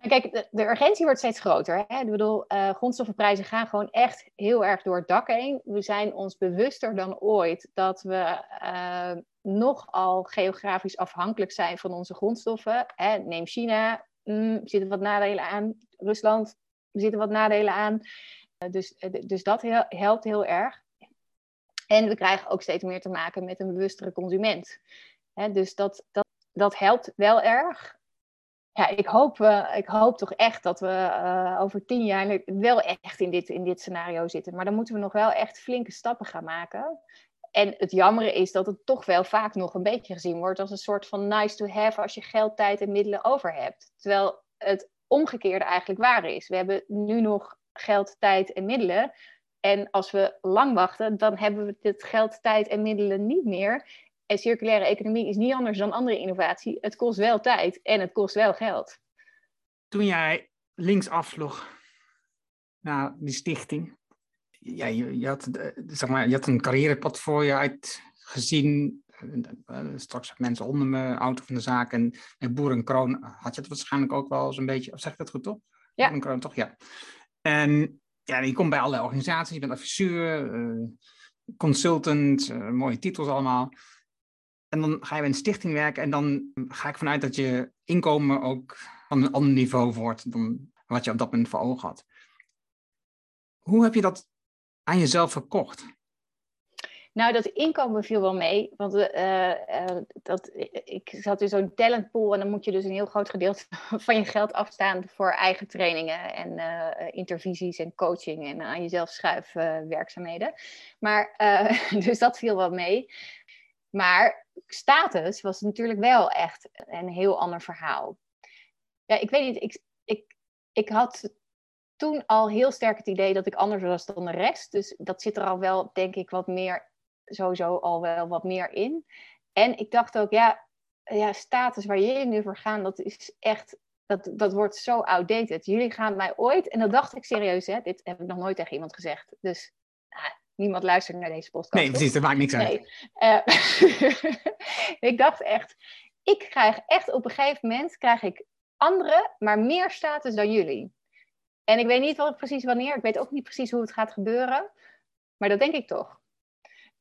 Kijk, de, urgentie wordt steeds groter. Hè? Ik bedoel, uh, grondstoffenprijzen gaan gewoon echt heel erg door het dak heen. We zijn ons bewuster dan ooit dat we uh, nogal geografisch afhankelijk zijn van onze grondstoffen. Neem China, mm, zitten wat nadelen aan. Rusland, zitten wat nadelen aan. Dus, dus dat helpt heel erg. En we krijgen ook steeds meer te maken met een bewustere consument. Hè? Dus dat dat helpt wel erg. Ja, ik hoop, uh, ik hoop toch echt dat we uh, over tien jaar wel echt in dit, in dit scenario zitten. Maar dan moeten we nog wel echt flinke stappen gaan maken. En het jammer is dat het toch wel vaak nog een beetje gezien wordt als een soort van nice to have als je geld, tijd en middelen over hebt. Terwijl het omgekeerde eigenlijk waar is. We hebben nu nog geld, tijd en middelen. En als we lang wachten, dan hebben we dit geld, tijd en middelen niet meer. En circulaire economie is niet anders dan andere innovatie. Het kost wel tijd en het kost wel geld. Toen jij links afvloog naar die stichting, ja, je, je, had, eh, zeg maar, je had een carrièrepad voor je uitgezien. Eh, straks mensen onder me, auto van de zaak en met boerenkroon had je het waarschijnlijk ook wel eens een beetje, of zeg ik dat goed toch? Ja. Boerenkroon toch, ja. En ja, je komt bij allerlei organisaties, je bent adviseur, uh, consultant, uh, mooie titels allemaal. En dan ga je bij een stichting werken en dan ga ik vanuit dat je inkomen ook van een ander niveau wordt dan wat je op dat moment voor ogen had. Hoe heb je dat aan jezelf verkocht? Nou, dat inkomen viel wel mee. Want uh, uh, dat, ik zat in zo'n talentpool en dan moet je dus een heel groot gedeelte van je geld afstaan voor eigen trainingen en uh, intervisies en coaching en aan jezelf schuifwerkzaamheden. maar dus dat viel wel mee. Maar status was natuurlijk wel echt een heel ander verhaal. Ja, ik weet niet, ik, ik, ik had toen al heel sterk het idee dat ik anders was dan de rest. Dus dat zit er al wel, denk ik, wat meer, sowieso al wel wat meer in. En ik dacht ook, ja, ja status waar jullie nu voor gaan, dat is echt, dat, dat wordt zo outdated. Jullie gaan mij ooit, en dat dacht ik serieus, hè, dit heb ik nog nooit tegen iemand gezegd. Dus nou, niemand luistert naar deze podcast. Nee, precies, dat maakt niks uit. Nee. Uh, ik dacht echt, ik krijg echt op een gegeven moment, krijg ik andere, maar meer status dan jullie. En ik weet niet wat, precies wanneer, ik weet ook niet precies hoe het gaat gebeuren, maar dat denk ik toch.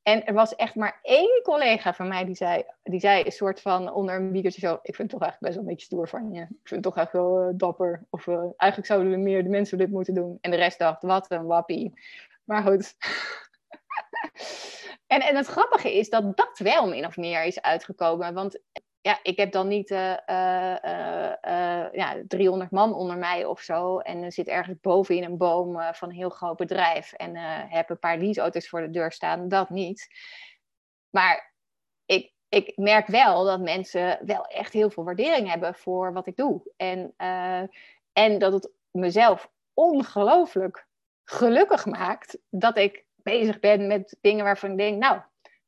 En er was echt maar één collega van mij die zei, die zei een soort van onder een biekertje zo, ik vind het toch eigenlijk best wel een beetje stoer van je. Ik vind het toch echt wel uh, dapper. Of uh, eigenlijk zouden meer de mensen dit moeten doen. En de rest dacht, wat een wappie. Maar goed. en, en het grappige is dat dat wel min of meer is uitgekomen. Want ja, ik heb dan niet uh, uh, ja, 300 man onder mij of zo. En zit ergens boven in een boom van een heel groot bedrijf. En heb een paar leaseauto's voor de deur staan. Dat niet. Maar ik, ik merk wel dat mensen wel echt heel veel waardering hebben voor wat ik doe. En, en dat het mezelf ongelooflijk gelukkig maakt dat ik bezig ben met dingen waarvan ik denk, nou,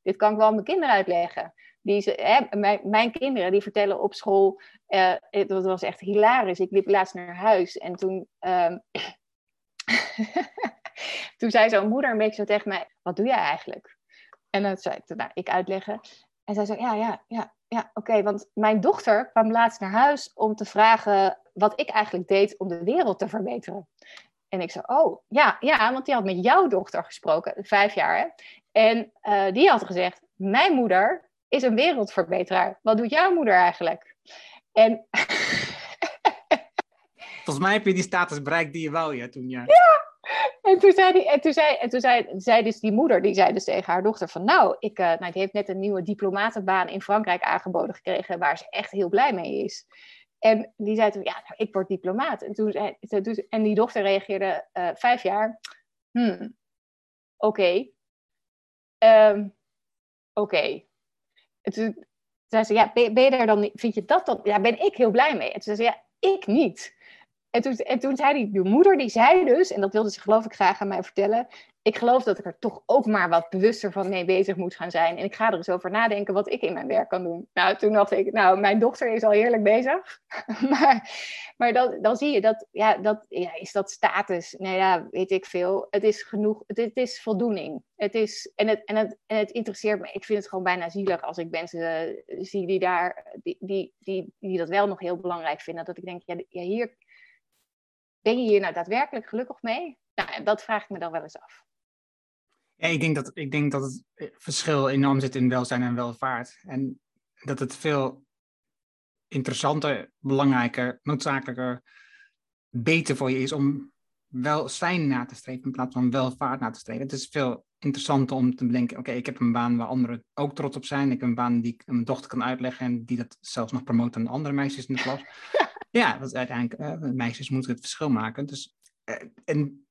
dit kan ik wel aan mijn kinderen uitleggen. Die ze, hè, mijn, mijn, kinderen die vertellen op school, uh, dat was echt hilarisch. Ik liep laatst naar huis en toen, uh, toen zei zo'n moeder een beetje zo tegen mij, wat doe jij eigenlijk? En dan zei ik, nou, ik uitleggen. En zij zei, ja, ja, ja, ja, oké, want mijn dochter kwam laatst naar huis om te vragen wat ik eigenlijk deed om de wereld te verbeteren. En ik zei, oh, ja, ja, want die had met jouw dochter gesproken, vijf jaar, hè? En uh, die had gezegd, mijn moeder is een wereldverbeteraar. Wat doet jouw moeder eigenlijk? En... Volgens mij heb je die status bereikt die je wou, ja, toen ja. Ja, en toen zei, die, en toen zei, en toen zei, zei dus die moeder, die zei dus tegen haar dochter van... Nou, ik, uh, nou, die heeft net een nieuwe diplomatenbaan in Frankrijk aangeboden gekregen... waar ze echt heel blij mee is. En die zei toen, ja, nou, ik word diplomaat. En, toen, en die dochter reageerde, uh, vijf jaar... Hmm, oké. Um, oké. Toen zei ze, ja, ben, je daar dan, vind je dat dan? Ja, ben ik heel blij mee. En toen zei ze, ja, ik niet. En toen, en toen zei die, de moeder, die zei dus, en dat wilde ze geloof ik graag aan mij vertellen, ik geloof dat ik er toch ook maar wat bewuster van mee bezig moet gaan zijn. En ik ga er eens over nadenken wat ik in mijn werk kan doen. Nou, toen dacht ik, nou, mijn dochter is al heerlijk bezig. maar maar dan, dan zie je dat, ja, dat, ja, is dat status? Nou ja, weet ik veel. Het is genoeg, het, is voldoening. Het is, en, het, en, het, en het interesseert me. Ik vind het gewoon bijna zielig als ik mensen zie die daar, die, die, die, die dat wel nog heel belangrijk vinden. Dat ik denk, ja, ja hier, ben je hier nou daadwerkelijk gelukkig mee? Nou, dat vraag ik me dan wel eens af. Ja, ik denk dat, ik denk dat het verschil enorm zit in welzijn en welvaart. En dat het veel interessanter, belangrijker, noodzakelijker, beter voor je is om welzijn na te streven in plaats van welvaart na te streven. Het is veel interessanter om te bedenken, oké, ik heb een baan waar anderen ook trots op zijn. Ik heb een baan die ik mijn dochter kan uitleggen en die dat zelfs nog promoot aan andere meisjes in de klas. ja, dat is uiteindelijk, uh, meisjes moeten het verschil maken. Dus, uh, en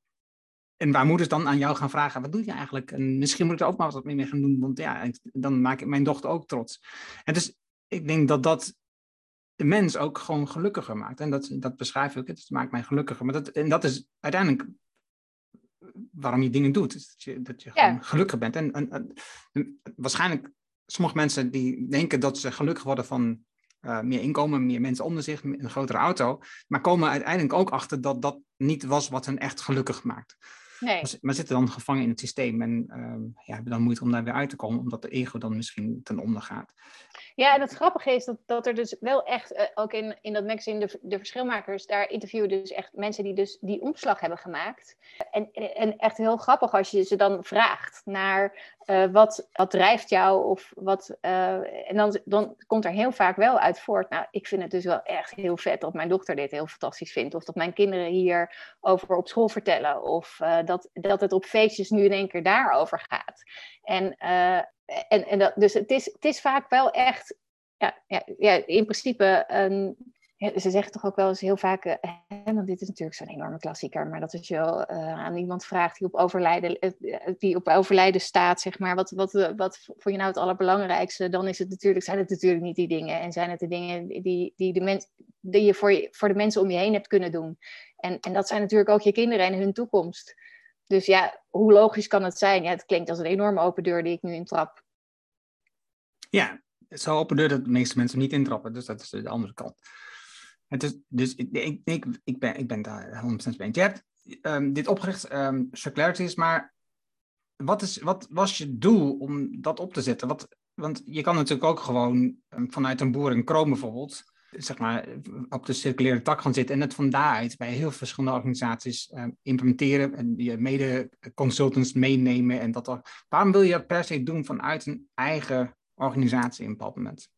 en waar moeders dan aan jou gaan vragen, wat doe je eigenlijk? En misschien moet ik er ook maar wat mee gaan doen, want ja, dan maak ik mijn dochter ook trots. En dus ik denk dat dat de mens ook gewoon gelukkiger maakt. En dat, dat beschrijf ik, het maakt mij gelukkiger. Maar dat, en dat is uiteindelijk waarom je dingen doet. dat je, dat je gewoon gelukkig bent. En, en, waarschijnlijk, sommige mensen die denken dat ze gelukkig worden van uh, meer inkomen, meer mensen onder zich, een grotere auto. Maar komen uiteindelijk ook achter dat dat niet was wat hen echt gelukkig maakt. Nee. Maar, zitten dan gevangen in het systeem en uh, ja, hebben dan moeite om daar weer uit te komen, omdat de ego dan misschien ten onder gaat. Ja, en het grappige is dat, dat er dus wel echt, uh, ook in, in dat magazine, de, de verschilmakers, daar interviewen dus echt mensen die dus die omslag hebben gemaakt. En, en echt heel grappig als je ze dan vraagt naar uh, wat, wat drijft jou of wat. Uh, en dan, dan komt er heel vaak wel uit voort. Nou, ik vind het dus wel echt heel vet dat mijn dochter dit heel fantastisch vindt. Of dat mijn kinderen hier over op school vertellen. Of dat, dat het op feestjes nu in één keer daarover gaat. En en, en dat, dus het is, het is vaak wel echt, ja, ja, ja in principe, een, ze zeggen toch ook wel eens heel vaak, uh, want dit is natuurlijk zo'n enorme klassieker, maar dat als je uh, aan iemand vraagt die op overlijden, uh, die op overlijden staat, zeg maar, wat, wat, wat je nou het allerbelangrijkste, dan is het natuurlijk, zijn het natuurlijk niet die dingen en zijn het de dingen die, die de mens, die je voor, voor de mensen om je heen hebt kunnen doen. En, en dat zijn natuurlijk ook je kinderen en hun toekomst. Dus ja, hoe logisch kan het zijn? Ja, het klinkt als een enorme open deur die ik nu intrap. Ja, zo open deur dat de meeste mensen niet intrappen. Dus dat is de andere kant. Het is, dus ik, ik, ik, ben, ik ben daar 100% mee. Je hebt um, dit opgericht, um, Circularities, maar wat, is, wat was je doel om dat op te zetten? Want je kan natuurlijk ook gewoon um, vanuit een boer in Kroon bijvoorbeeld, zeg maar, op de circulaire tak gaan zitten en het van daaruit bij heel verschillende organisaties implementeren en je mede consultants meenemen en dat Waarom wil je dat per se doen vanuit een eigen organisatie in bepaald moment?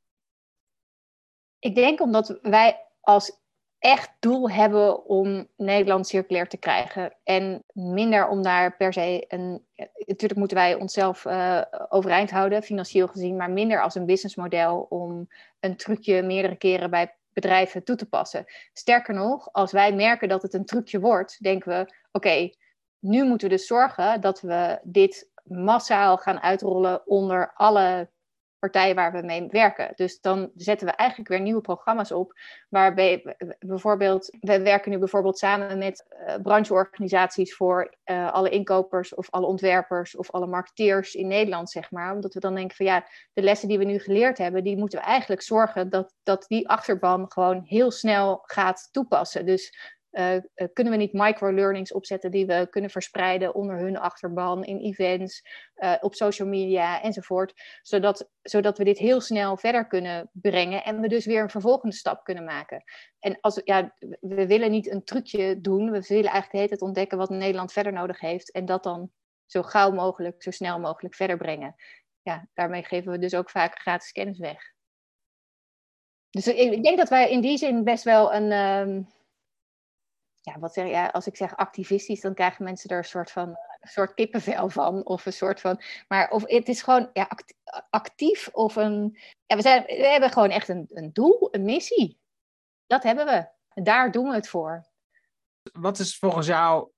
Ik denk omdat wij als echt doel hebben om Nederland circulair te krijgen. En minder om daar per se een. Natuurlijk moeten wij onszelf uh, overeind houden, financieel gezien, maar minder als een businessmodel om een trucje meerdere keren bij bedrijven toe te passen. Sterker nog, als wij merken dat het een trucje wordt, denken we: oké, nu moeten we dus zorgen dat we dit massaal gaan uitrollen onder alle partijen waar we mee werken. Dus dan zetten we eigenlijk weer nieuwe programma's op. Waarbij bijvoorbeeld, we werken nu bijvoorbeeld samen met uh, brancheorganisaties voor uh, alle inkopers of alle ontwerpers of alle marketeers in Nederland, zeg maar. Omdat we dan denken van ja, de lessen die we nu geleerd hebben, die moeten we eigenlijk zorgen dat, dat die achterban gewoon heel snel gaat toepassen. Dus uh, kunnen we niet micro-learnings opzetten die we kunnen verspreiden onder hun achterban in events, uh, op social media enzovoort, zodat, zodat we dit heel snel verder kunnen brengen en we dus weer een vervolgende stap kunnen maken. En als, ja, we willen niet een trucje doen, we willen eigenlijk de hele tijd ontdekken wat Nederland verder nodig heeft en dat dan zo gauw mogelijk, zo snel mogelijk verder brengen. Ja, daarmee geven we dus ook vaak gratis kennis weg. Dus ik denk dat wij in die zin best wel een. Um, ja, wat zeg, ja, als ik zeg activistisch, dan krijgen mensen er een soort van een soort kippenvel van. Of een soort van. Maar of het is gewoon ja, actief of een. Ja, we, zijn, we hebben gewoon echt een, een doel, een missie. Dat hebben we. Daar doen we het voor. Wat is volgens jou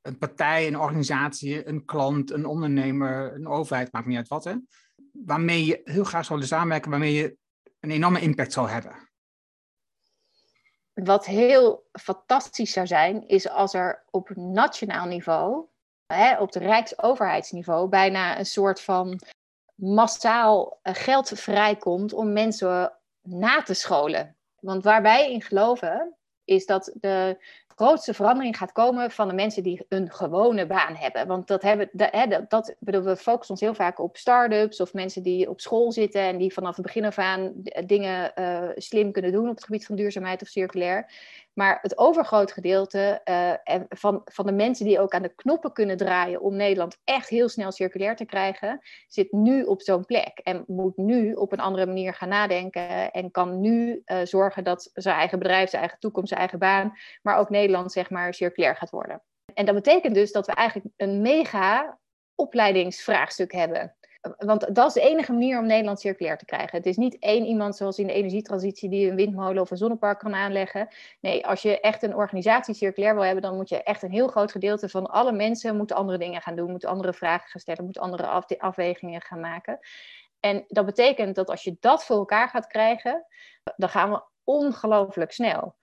een partij, een organisatie, een klant, een ondernemer, een overheid, maakt niet uit wat, hè? Waarmee je heel graag zou willen samenwerken, waarmee je een enorme impact zou hebben? Wat heel fantastisch zou zijn, is als er op nationaal niveau, hè, op het rijksoverheidsniveau, bijna een soort van massaal eh, geld vrijkomt om mensen na te scholen. Want waar wij in geloven, is dat de grootste verandering gaat komen van de mensen die een gewone baan hebben. Want dat hebben, dat, dat, bedoel, we focussen ons heel vaak op start-ups of mensen die op school zitten en die vanaf het begin af aan dingen uh, slim kunnen doen op het gebied van duurzaamheid of circulair. Maar het overgrote gedeelte uh, van, van de mensen die ook aan de knoppen kunnen draaien om Nederland echt heel snel circulair te krijgen, zit nu op zo'n plek en moet nu op een andere manier gaan nadenken en kan nu uh, zorgen dat zijn eigen bedrijf, zijn eigen toekomst, zijn eigen baan, maar ook Nederland zeg maar circulair gaat worden. En dat betekent dus dat we eigenlijk een mega opleidingsvraagstuk hebben want dat is de enige manier om Nederland circulair te krijgen. Het is niet één iemand zoals in de energietransitie die een windmolen of een zonnepark kan aanleggen. Nee, als je echt een organisatie circulair wil hebben, dan moet je echt een heel groot gedeelte van alle mensen moeten andere dingen gaan doen, moeten andere vragen gaan stellen, moeten andere afwegingen gaan maken. En dat betekent dat als je dat voor elkaar gaat krijgen, dan gaan we ongelooflijk snel.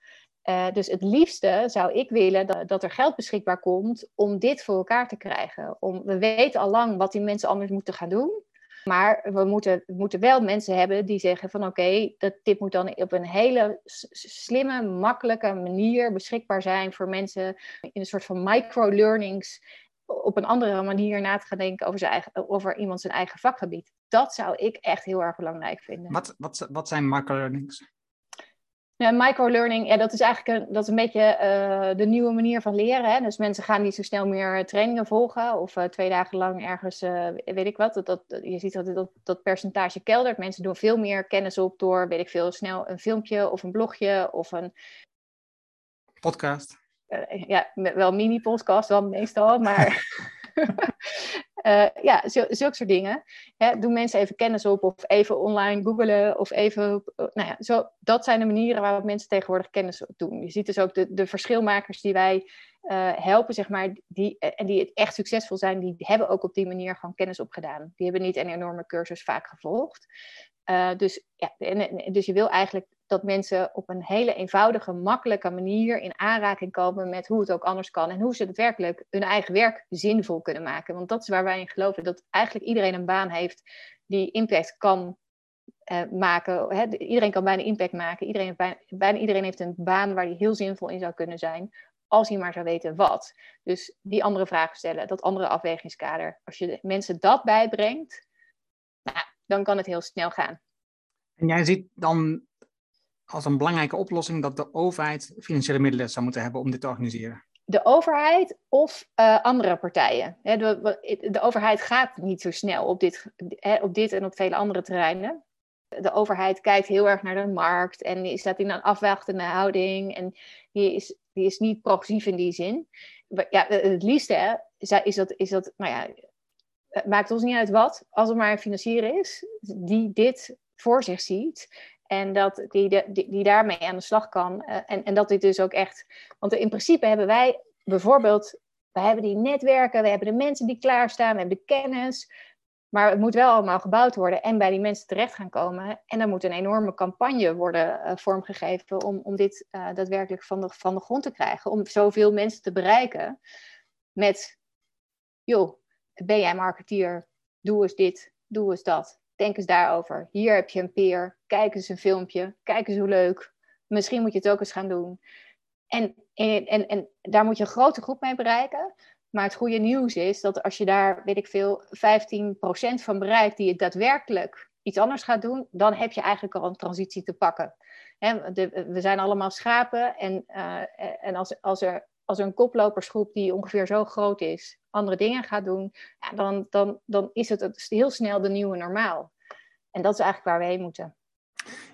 Uh, dus het liefste zou ik willen dat, dat, er geld beschikbaar komt om dit voor elkaar te krijgen. Om, we weten al lang wat die mensen anders moeten gaan doen. Maar we moeten, moeten wel mensen hebben die zeggen van oké, okay, dit moet dan op een hele slimme, makkelijke manier beschikbaar zijn voor mensen in een soort van micro-learnings op een andere manier na te gaan denken over, zijn eigen, over iemand zijn eigen vakgebied. Dat zou ik echt heel erg belangrijk vinden. Wat, wat, wat zijn micro-learnings? Ja, microlearning, ja, dat is eigenlijk een, dat is een beetje uh, de nieuwe manier van leren. Hè? Dus mensen gaan niet zo snel meer trainingen volgen of uh, twee dagen lang ergens, uh, weet ik wat. Dat, dat, je ziet dat, dat dat percentage keldert. Mensen doen veel meer kennis op door, weet ik veel, snel een filmpje of een blogje of een... Podcast. ja, wel mini-podcast dan meestal, maar... Uh, ja, zulke soort dingen. Doen mensen even kennis op of even online googelen of even... Uh, nou ja, zo, dat zijn de manieren waarop mensen tegenwoordig kennis doen. Je ziet dus ook de, de verschilmakers die wij uh, helpen, zeg maar, die, en die echt succesvol zijn, die hebben ook op die manier gewoon kennis opgedaan. Die hebben niet een enorme cursus vaak gevolgd. dus, ja, dus je wil eigenlijk dat mensen op een hele eenvoudige, makkelijke manier in aanraking komen met hoe het ook anders kan en hoe ze daadwerkelijk hun eigen werk zinvol kunnen maken. Want dat is waar wij in geloven, dat eigenlijk iedereen een baan heeft die impact kan uh, maken. Iedereen kan bijna impact maken. Iedereen, bijna, iedereen heeft een baan waar hij heel zinvol in zou kunnen zijn, als hij maar zou weten wat. Dus die andere vragen stellen, dat andere afwegingskader. Als je mensen dat bijbrengt, nou, dan kan het heel snel gaan. En jij ziet dan als een belangrijke oplossing dat de overheid financiële middelen zou moeten hebben om dit te organiseren? De overheid of uh, andere partijen. de, de, overheid gaat niet zo snel op dit, op dit en op vele andere terreinen. De overheid kijkt heel erg naar de markt en die staat in een afwachtende houding en die is, die is niet progressief in die zin. Ja, het liefste is dat, is dat, nou ja, het maakt ons niet uit wat, als er maar een financier is die dit voor zich ziet en dat die, die, die daarmee aan de slag kan. Uh, en, en dat dit dus ook echt. Want in principe hebben wij bijvoorbeeld. We hebben die netwerken, we hebben de mensen die klaarstaan, we hebben de kennis. Maar het moet wel allemaal gebouwd worden en bij die mensen terecht gaan komen. En dan moet een enorme campagne worden uh, vormgegeven om, om dit uh, daadwerkelijk van de, van de grond te krijgen. Om zoveel mensen te bereiken met, joh, ben jij marketeer? Doe eens dit, doe eens dat. Denk eens daarover. Hier heb je een peer. Kijk eens een filmpje. Kijk eens hoe leuk. Misschien moet je het ook eens gaan doen. En, en, en, daar moet je een grote groep mee bereiken. Maar het goede nieuws is dat als je daar, weet ik veel, 15% van bereikt die het daadwerkelijk iets anders gaat doen, dan heb je eigenlijk al een transitie te pakken. we zijn allemaal schapen en, uh, en als, als, er, als een koplopersgroep die ongeveer zo groot is, andere dingen gaat doen, ja, dan, dan, dan is het heel snel de nieuwe normaal. En dat is eigenlijk waar we heen moeten.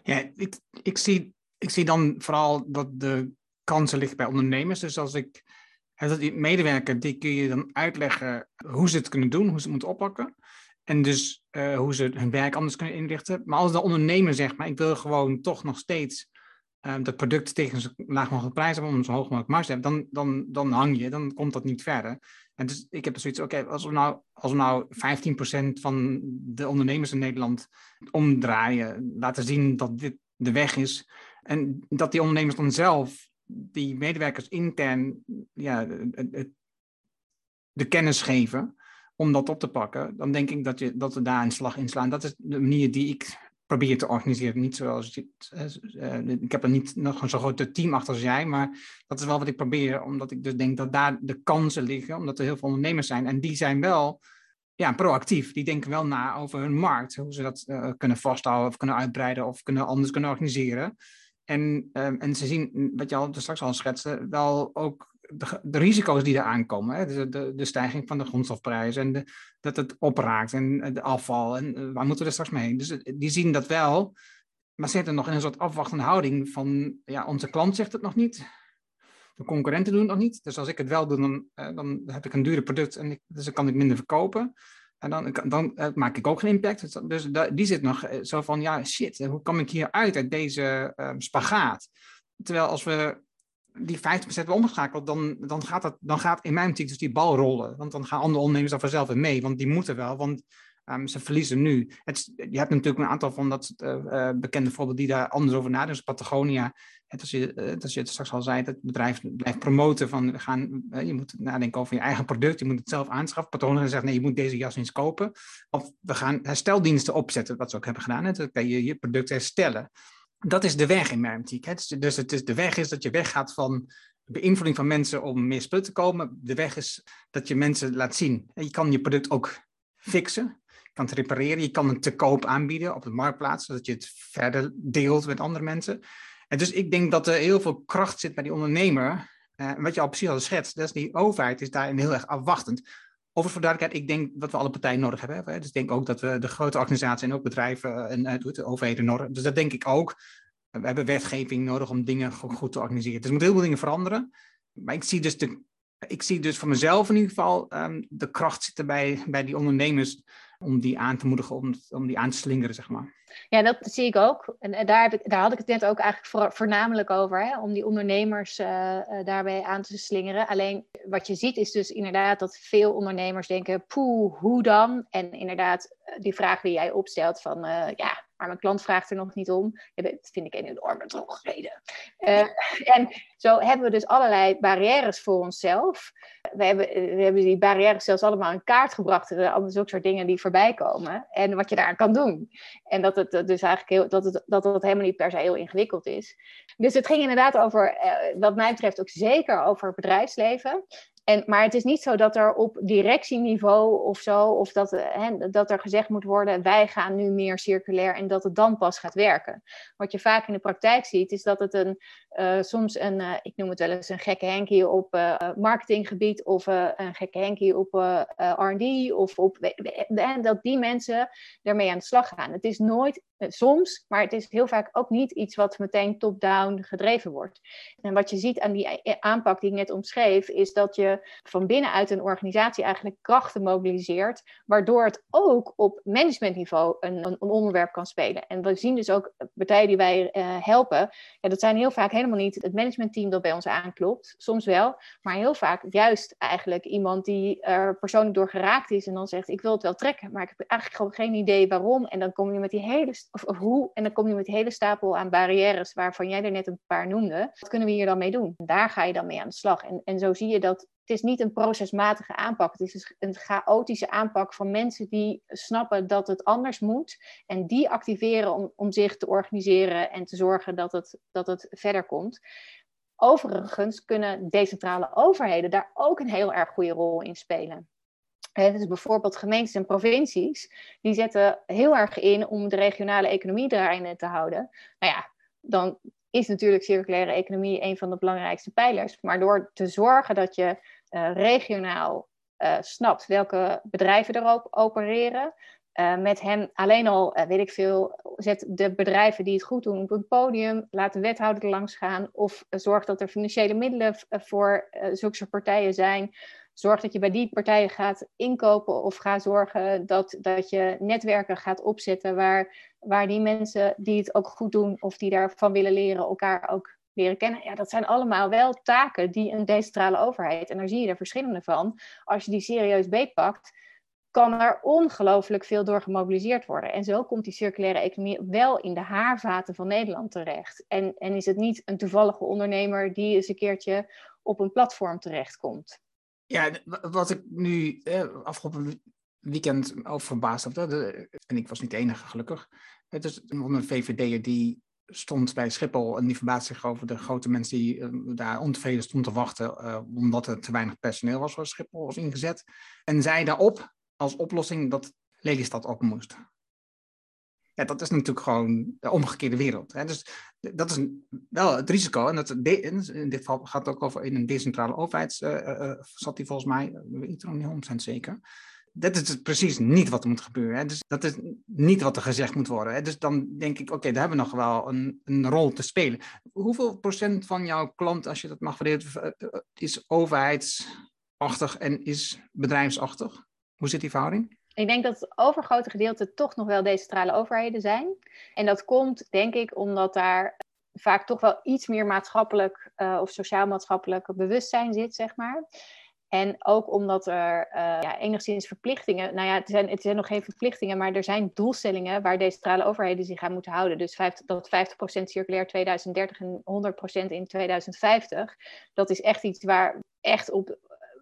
Ja, ik, ik, zie, ik zie dan vooral dat de kansen liggen bij ondernemers. Dus als ik dat die medewerker, die kun je dan uitleggen hoe ze het kunnen doen, hoe ze het moeten oppakken. En dus uh, hoe ze hun werk anders kunnen inrichten. Maar als de ondernemer zegt, maar ik wil gewoon toch nog steeds dat product tegen zo laag mogelijk prijs hebben om zo hoog mogelijk marge te hebben, dan, dan, dan hang je, dan komt dat niet verder. En dus ik heb zoiets, oké, als we nou, als we nou 15% van de ondernemers in Nederland omdraaien, laten zien dat dit de weg is, en dat die ondernemers dan zelf, die medewerkers intern, ja, de kennis geven om dat op te pakken, dan denk ik dat, je, dat we daar een slag in slaan. Dat is de manier die ik probeer te organiseren. Niet zoals je, uh, ik heb er niet nog een zo groot team achter als jij, maar dat is wel wat ik probeer, omdat ik dus denk dat daar de kansen liggen, omdat er heel veel ondernemers zijn en die zijn wel ja, proactief. Die denken wel na over hun markt, hoe ze dat uh, kunnen vasthouden of kunnen uitbreiden of kunnen anders kunnen organiseren. En, um, en ze zien, wat je al straks al schetste, wel ook de, de, risico's die er aankomen. Hè? De, de, de, stijging van de grondstofprijs en dat het opraakt en de afval. En uh, waar moeten we er straks mee heen? Dus eh, die zien dat wel, maar zitten nog in een soort afwachtende houding van, ja, onze klant zegt het nog niet. De concurrenten doen het nog niet. Dus als ik het wel doe, dan, heb ik een dure product en dus dan kan ik minder verkopen. En dan, dan maak ik ook geen impact. Dus, dus die zit nog zo van, ja, shit, hoe kom ik hier uit uit deze spagaat? Terwijl als we die 50% hebben omgeschakeld, dan, dan, gaat dat, dan gaat in mijn optiek dus die bal rollen. Want dan gaan andere ondernemers daar vanzelf in mee, want die moeten wel, want um, ze verliezen nu. Het, je hebt natuurlijk een aantal van dat uh, bekende voorbeelden die daar anders over nadenken. Dus Patagonia, het, als, je, uh, als je het straks al zei, het bedrijf blijft promoten van, gaan, je moet nadenken over je eigen product, je moet het zelf aanschaffen. Patagonia zegt, nee, je moet deze jas eens kopen. Of we gaan hersteldiensten opzetten, wat ze ook hebben gedaan. Hè? Dan kan je je product herstellen dat is de weg in mermtiek. Dus, dus het is, de weg is dat je weggaat van beïnvloeding van mensen om meer spul te komen. De weg is dat je mensen laat zien. Je kan je product ook fixen. Je kan het repareren. Je kan het te koop aanbieden op de marktplaats, zodat je het verder deelt met andere mensen. En dus ik denk dat er heel veel kracht zit bij die ondernemer. Uh, wat je al precies al schetst, dat is die overheid is daarin heel erg afwachtend. Overigens voor duidelijkheid, ik denk dat we alle partijen nodig hebben. Dus ik denk ook dat we de grote organisaties en ook bedrijven en uh, de overheden nodig Dus dat denk ik ook. We hebben wetgeving nodig om dingen goed te organiseren. Dus er moeten heel veel dingen veranderen. Maar ik zie dus, de, ik zie dus voor mezelf in ieder geval um, de kracht zitten bij, bij die ondernemers om die aan te moedigen, om, om die aan te slingeren, zeg maar. Ja, dat zie ik ook. En daar, heb ik, daar had ik het net ook eigenlijk voor, voornamelijk over, hè, om die ondernemers uh, daarbij aan te slingeren. Alleen wat je ziet is dus inderdaad dat veel ondernemers denken, poeh, hoe dan? En inderdaad, eh, die vraag die jij opstelt van, ja, maar mijn klant vraagt er nog niet om. Ja, dat vind ik een enorme drogreden. Uh, en zo hebben we dus allerlei barrières voor onszelf. We hebben, we hebben die barrières zelfs allemaal in kaart gebracht. Er zijn zulke soort dingen die voorbij komen. En wat je daar kan doen. En dat het dus eigenlijk heel, dat het, dat het helemaal niet per se heel ingewikkeld is. Dus het ging inderdaad over, uh, wat mij betreft ook zeker over bedrijfsleven. En, maar het is niet zo dat er op directieniveau of zo, of dat, hè, dat er gezegd moet worden, wij gaan nu meer circulair en dat het dan pas gaat werken. Wat je vaak in de praktijk ziet, is dat het een, uh, soms een, uh, ik noem het wel eens een gekke henkie op marketinggebied of een gekke henkie op R&D of op, dat die mensen ermee aan de slag gaan. Het is nooit eh, soms, maar het is heel vaak ook niet iets wat meteen top-down gedreven wordt. En wat je ziet aan die aanpak die ik net omschreef, is dat je van binnenuit een organisatie eigenlijk krachten mobiliseert, waardoor het ook op managementniveau een, een onderwerp kan spelen. En we zien dus ook partijen die wij helpen, ja, dat zijn heel vaak helemaal niet het managementteam dat bij ons aanklopt, soms wel, maar heel vaak juist eigenlijk iemand die er persoonlijk door geraakt is en dan zegt, ik wil het wel trekken, maar ik heb eigenlijk gewoon geen idee waarom. En dan kom je met die hele of, hoe, en dan kom je met een hele stapel aan barrières waarvan jij er net een paar noemde. Wat kunnen we hier dan mee doen? Daar ga je dan mee aan de slag. En, en zo zie je dat het is niet een procesmatige aanpak. Het is dus een chaotische aanpak van mensen die snappen dat het anders moet. En die activeren om, om zich te organiseren en te zorgen dat het, dat het verder komt. Overigens kunnen decentrale overheden daar ook een heel erg goede rol in spelen dus bijvoorbeeld gemeentes en provincies, die zetten heel erg in om de regionale economie draaiende te houden. Nou ja, dan is natuurlijk circulaire economie een van de belangrijkste pijlers. Maar door te zorgen dat je uh, regionaal uh, snapt welke bedrijven erop opereren, uh, met hen alleen al, weet ik veel, zet de bedrijven die het goed doen op een podium, laat de wethouder er langs gaan of zorg dat er financiële middelen voor zulke partijen zijn zorg dat je bij die partijen gaat inkopen of ga zorgen dat, dat je netwerken gaat opzetten waar, waar die mensen die het ook goed doen of die daarvan willen leren, elkaar ook leren kennen. Ja, dat zijn allemaal wel taken die een decentrale overheid, en daar zie je er verschillende van, als je die serieus beetpakt, kan er ongelooflijk veel door gemobiliseerd worden. En zo komt die circulaire economie wel in de haarvaten van Nederland terecht. En, en is het niet een toevallige ondernemer die eens een keertje op een platform terechtkomt. Ja, wat ik nu eh, afgelopen weekend over verbaasd heb, en ik was niet de enige gelukkig. Het is een VVD'er die stond bij Schiphol en die verbaasde zich over de grote mensen die uh, daar ontevreden stonden te wachten, uh, omdat er te weinig personeel was voor Schiphol was ingezet. En zei daarop als oplossing dat Lelystad op moest. Ja, dat is natuurlijk gewoon de omgekeerde wereld. Hè? Dus dat is wel het risico. En dat in dit geval gaat het ook over in een decentrale overheid, uh, uh, zat die volgens mij, weet ik niet 100% zeker. Dat is precies niet wat er moet gebeuren. Hè? Dus dat is niet wat er gezegd moet worden. Hè? Dus dan denk ik, oké, daar hebben we nog wel een, een rol te spelen. Hoeveel procent van jouw klant, als je dat mag verdelen, is overheidsachtig en is bedrijfsachtig? Hoe zit die verhouding? Ik denk dat het overgrote gedeelte toch nog wel decentrale overheden zijn. En dat komt, denk ik, omdat daar vaak toch wel iets meer maatschappelijk uh, of sociaal-maatschappelijk bewustzijn zit, zeg maar. En ook omdat er uh, ja, enigszins verplichtingen, nou ja, het zijn, zijn nog geen verplichtingen, maar er zijn doelstellingen waar decentrale overheden zich aan moeten houden. Dus 50, dat 50% circulair 2030 en 100% in 2050, dat is echt iets waar echt op,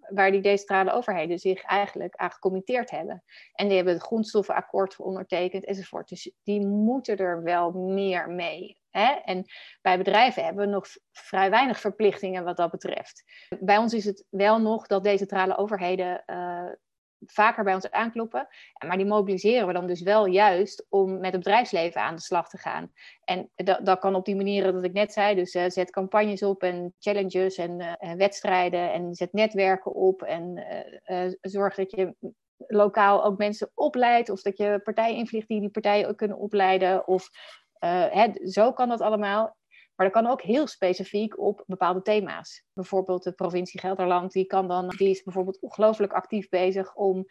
waar die decentrale overheden zich eigenlijk aan gecommitteerd hebben. En die hebben het grondstoffenakkoord ondertekend enzovoort. Dus die moeten er wel meer mee. Hè? En bij bedrijven hebben we nog vrij weinig verplichtingen wat dat betreft. Bij ons is het wel nog dat decentrale overheden uh, vaker bij ons aankloppen. Maar die mobiliseren we dan dus wel juist om met het bedrijfsleven aan de slag te gaan. En dat, dat kan op die manieren dat ik net zei. Dus uh, zet campagnes op en challenges en uh, wedstrijden en zet netwerken op. En uh, zorg dat je lokaal ook mensen opleidt. Of dat je partijen invliegt die die partijen ook kunnen opleiden. Of hè, zo kan dat allemaal. Maar dat kan ook heel specifiek op bepaalde thema's. Bijvoorbeeld de provincie Gelderland, die, kan dan, die is bijvoorbeeld ongelooflijk actief bezig om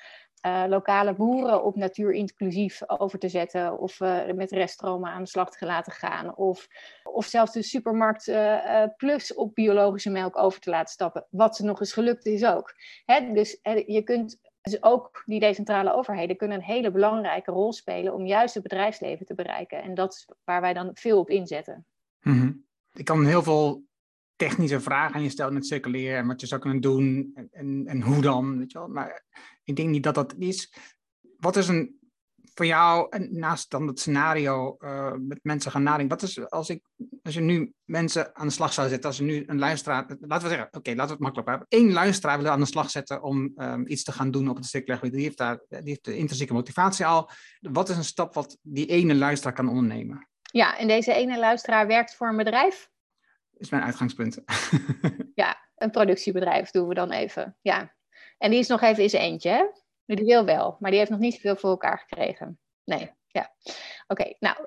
uh, lokale boeren op natuurinclusief over te zetten. Of uh, met reststromen aan de slag te laten gaan. Of, of zelfs de supermarkt uh, plus op biologische melk over te laten stappen. Wat ze nog eens gelukt is ook. Hè? Dus je kunt Dus ook die decentrale overheden kunnen een hele belangrijke rol spelen om juist het bedrijfsleven te bereiken. En dat is waar wij dan veel op inzetten. Mhm. Ik kan heel veel technische vragen aan je stellen met circuleren en wat je zou kunnen doen en, en, en hoe dan, weet je wel. Maar ik denk niet dat dat is. Wat is een voor jou, naast dan het scenario uh, met mensen gaan nadenken, wat is als, ik, als je nu mensen aan de slag zou zetten, als je nu een luisteraar, laten we zeggen, oké, laten we het makkelijk hebben, één luisteraar willen aan de slag zetten om um, iets te gaan doen op het circulair gebied, die heeft, daar, die heeft de intrinsieke motivatie al. Wat is een stap wat die ene luisteraar kan ondernemen? Ja, en deze ene luisteraar werkt voor een bedrijf? Is mijn uitgangspunt. ja, een productiebedrijf doen we dan even. Ja. En die is nog even eens eentje, hè? Die wil wel, maar die heeft nog niet zoveel voor elkaar gekregen. Nee, ja. Oké, nou,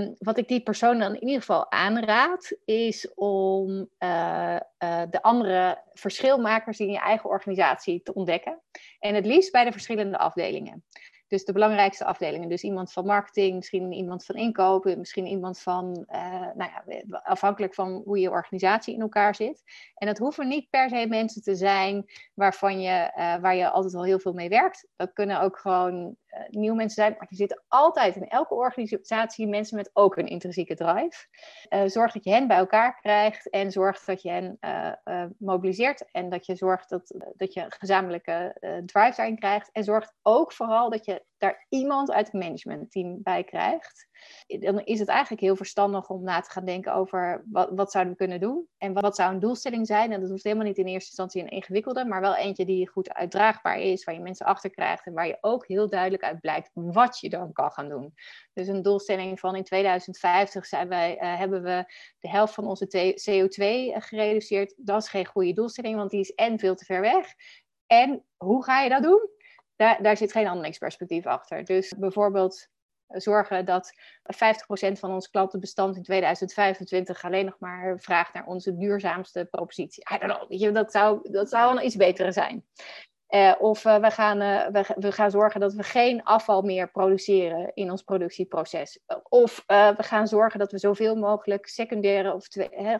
um, wat ik die persoon dan in ieder geval aanraad, is om uh, uh, de andere verschilmakers in je eigen organisatie te ontdekken. En het liefst bij de verschillende afdelingen. Dus de belangrijkste afdelingen. Dus iemand van marketing, misschien iemand van inkopen, misschien iemand van, uh, nou ja, afhankelijk van hoe je organisatie in elkaar zit. En dat hoeven niet per se mensen te zijn waarvan je, uh, waar je altijd al heel veel mee werkt. Dat kunnen ook gewoon nieuwe mensen zijn. Maar er zitten altijd in elke organisatie mensen met ook een intrinsieke drive. zorg dat je hen bij elkaar krijgt en zorg dat je hen mobiliseert. En dat je zorgt dat, dat je gezamenlijke drive daarin krijgt. En zorg ook vooral dat je daar iemand uit het managementteam bij krijgt, dan is het eigenlijk heel verstandig om na te gaan denken over wat, wat zouden we kunnen doen en wat, wat, zou een doelstelling zijn. En dat hoeft helemaal niet in eerste instantie een ingewikkelde, maar wel eentje die goed uitdraagbaar is, waar je mensen achter krijgt en waar je ook heel duidelijk uit blijkt wat je dan kan gaan doen. Dus een doelstelling van in 2050 zijn wij, uh, hebben we de helft van onze CO2 gereduceerd. Dat is geen goede doelstelling, want die is en veel te ver weg. En hoe ga je dat doen? Daar, daar zit geen handelingsperspectief achter. Dus bijvoorbeeld zorgen dat 50% van ons klantenbestand in 2025 alleen nog maar vraagt naar onze duurzaamste propositie. I don't know, dat zou, dat zou iets betere zijn. Uh, of uh, we, gaan, we, we, gaan zorgen dat we geen afval meer produceren in ons productieproces. Of we gaan zorgen dat we zoveel mogelijk secundaire of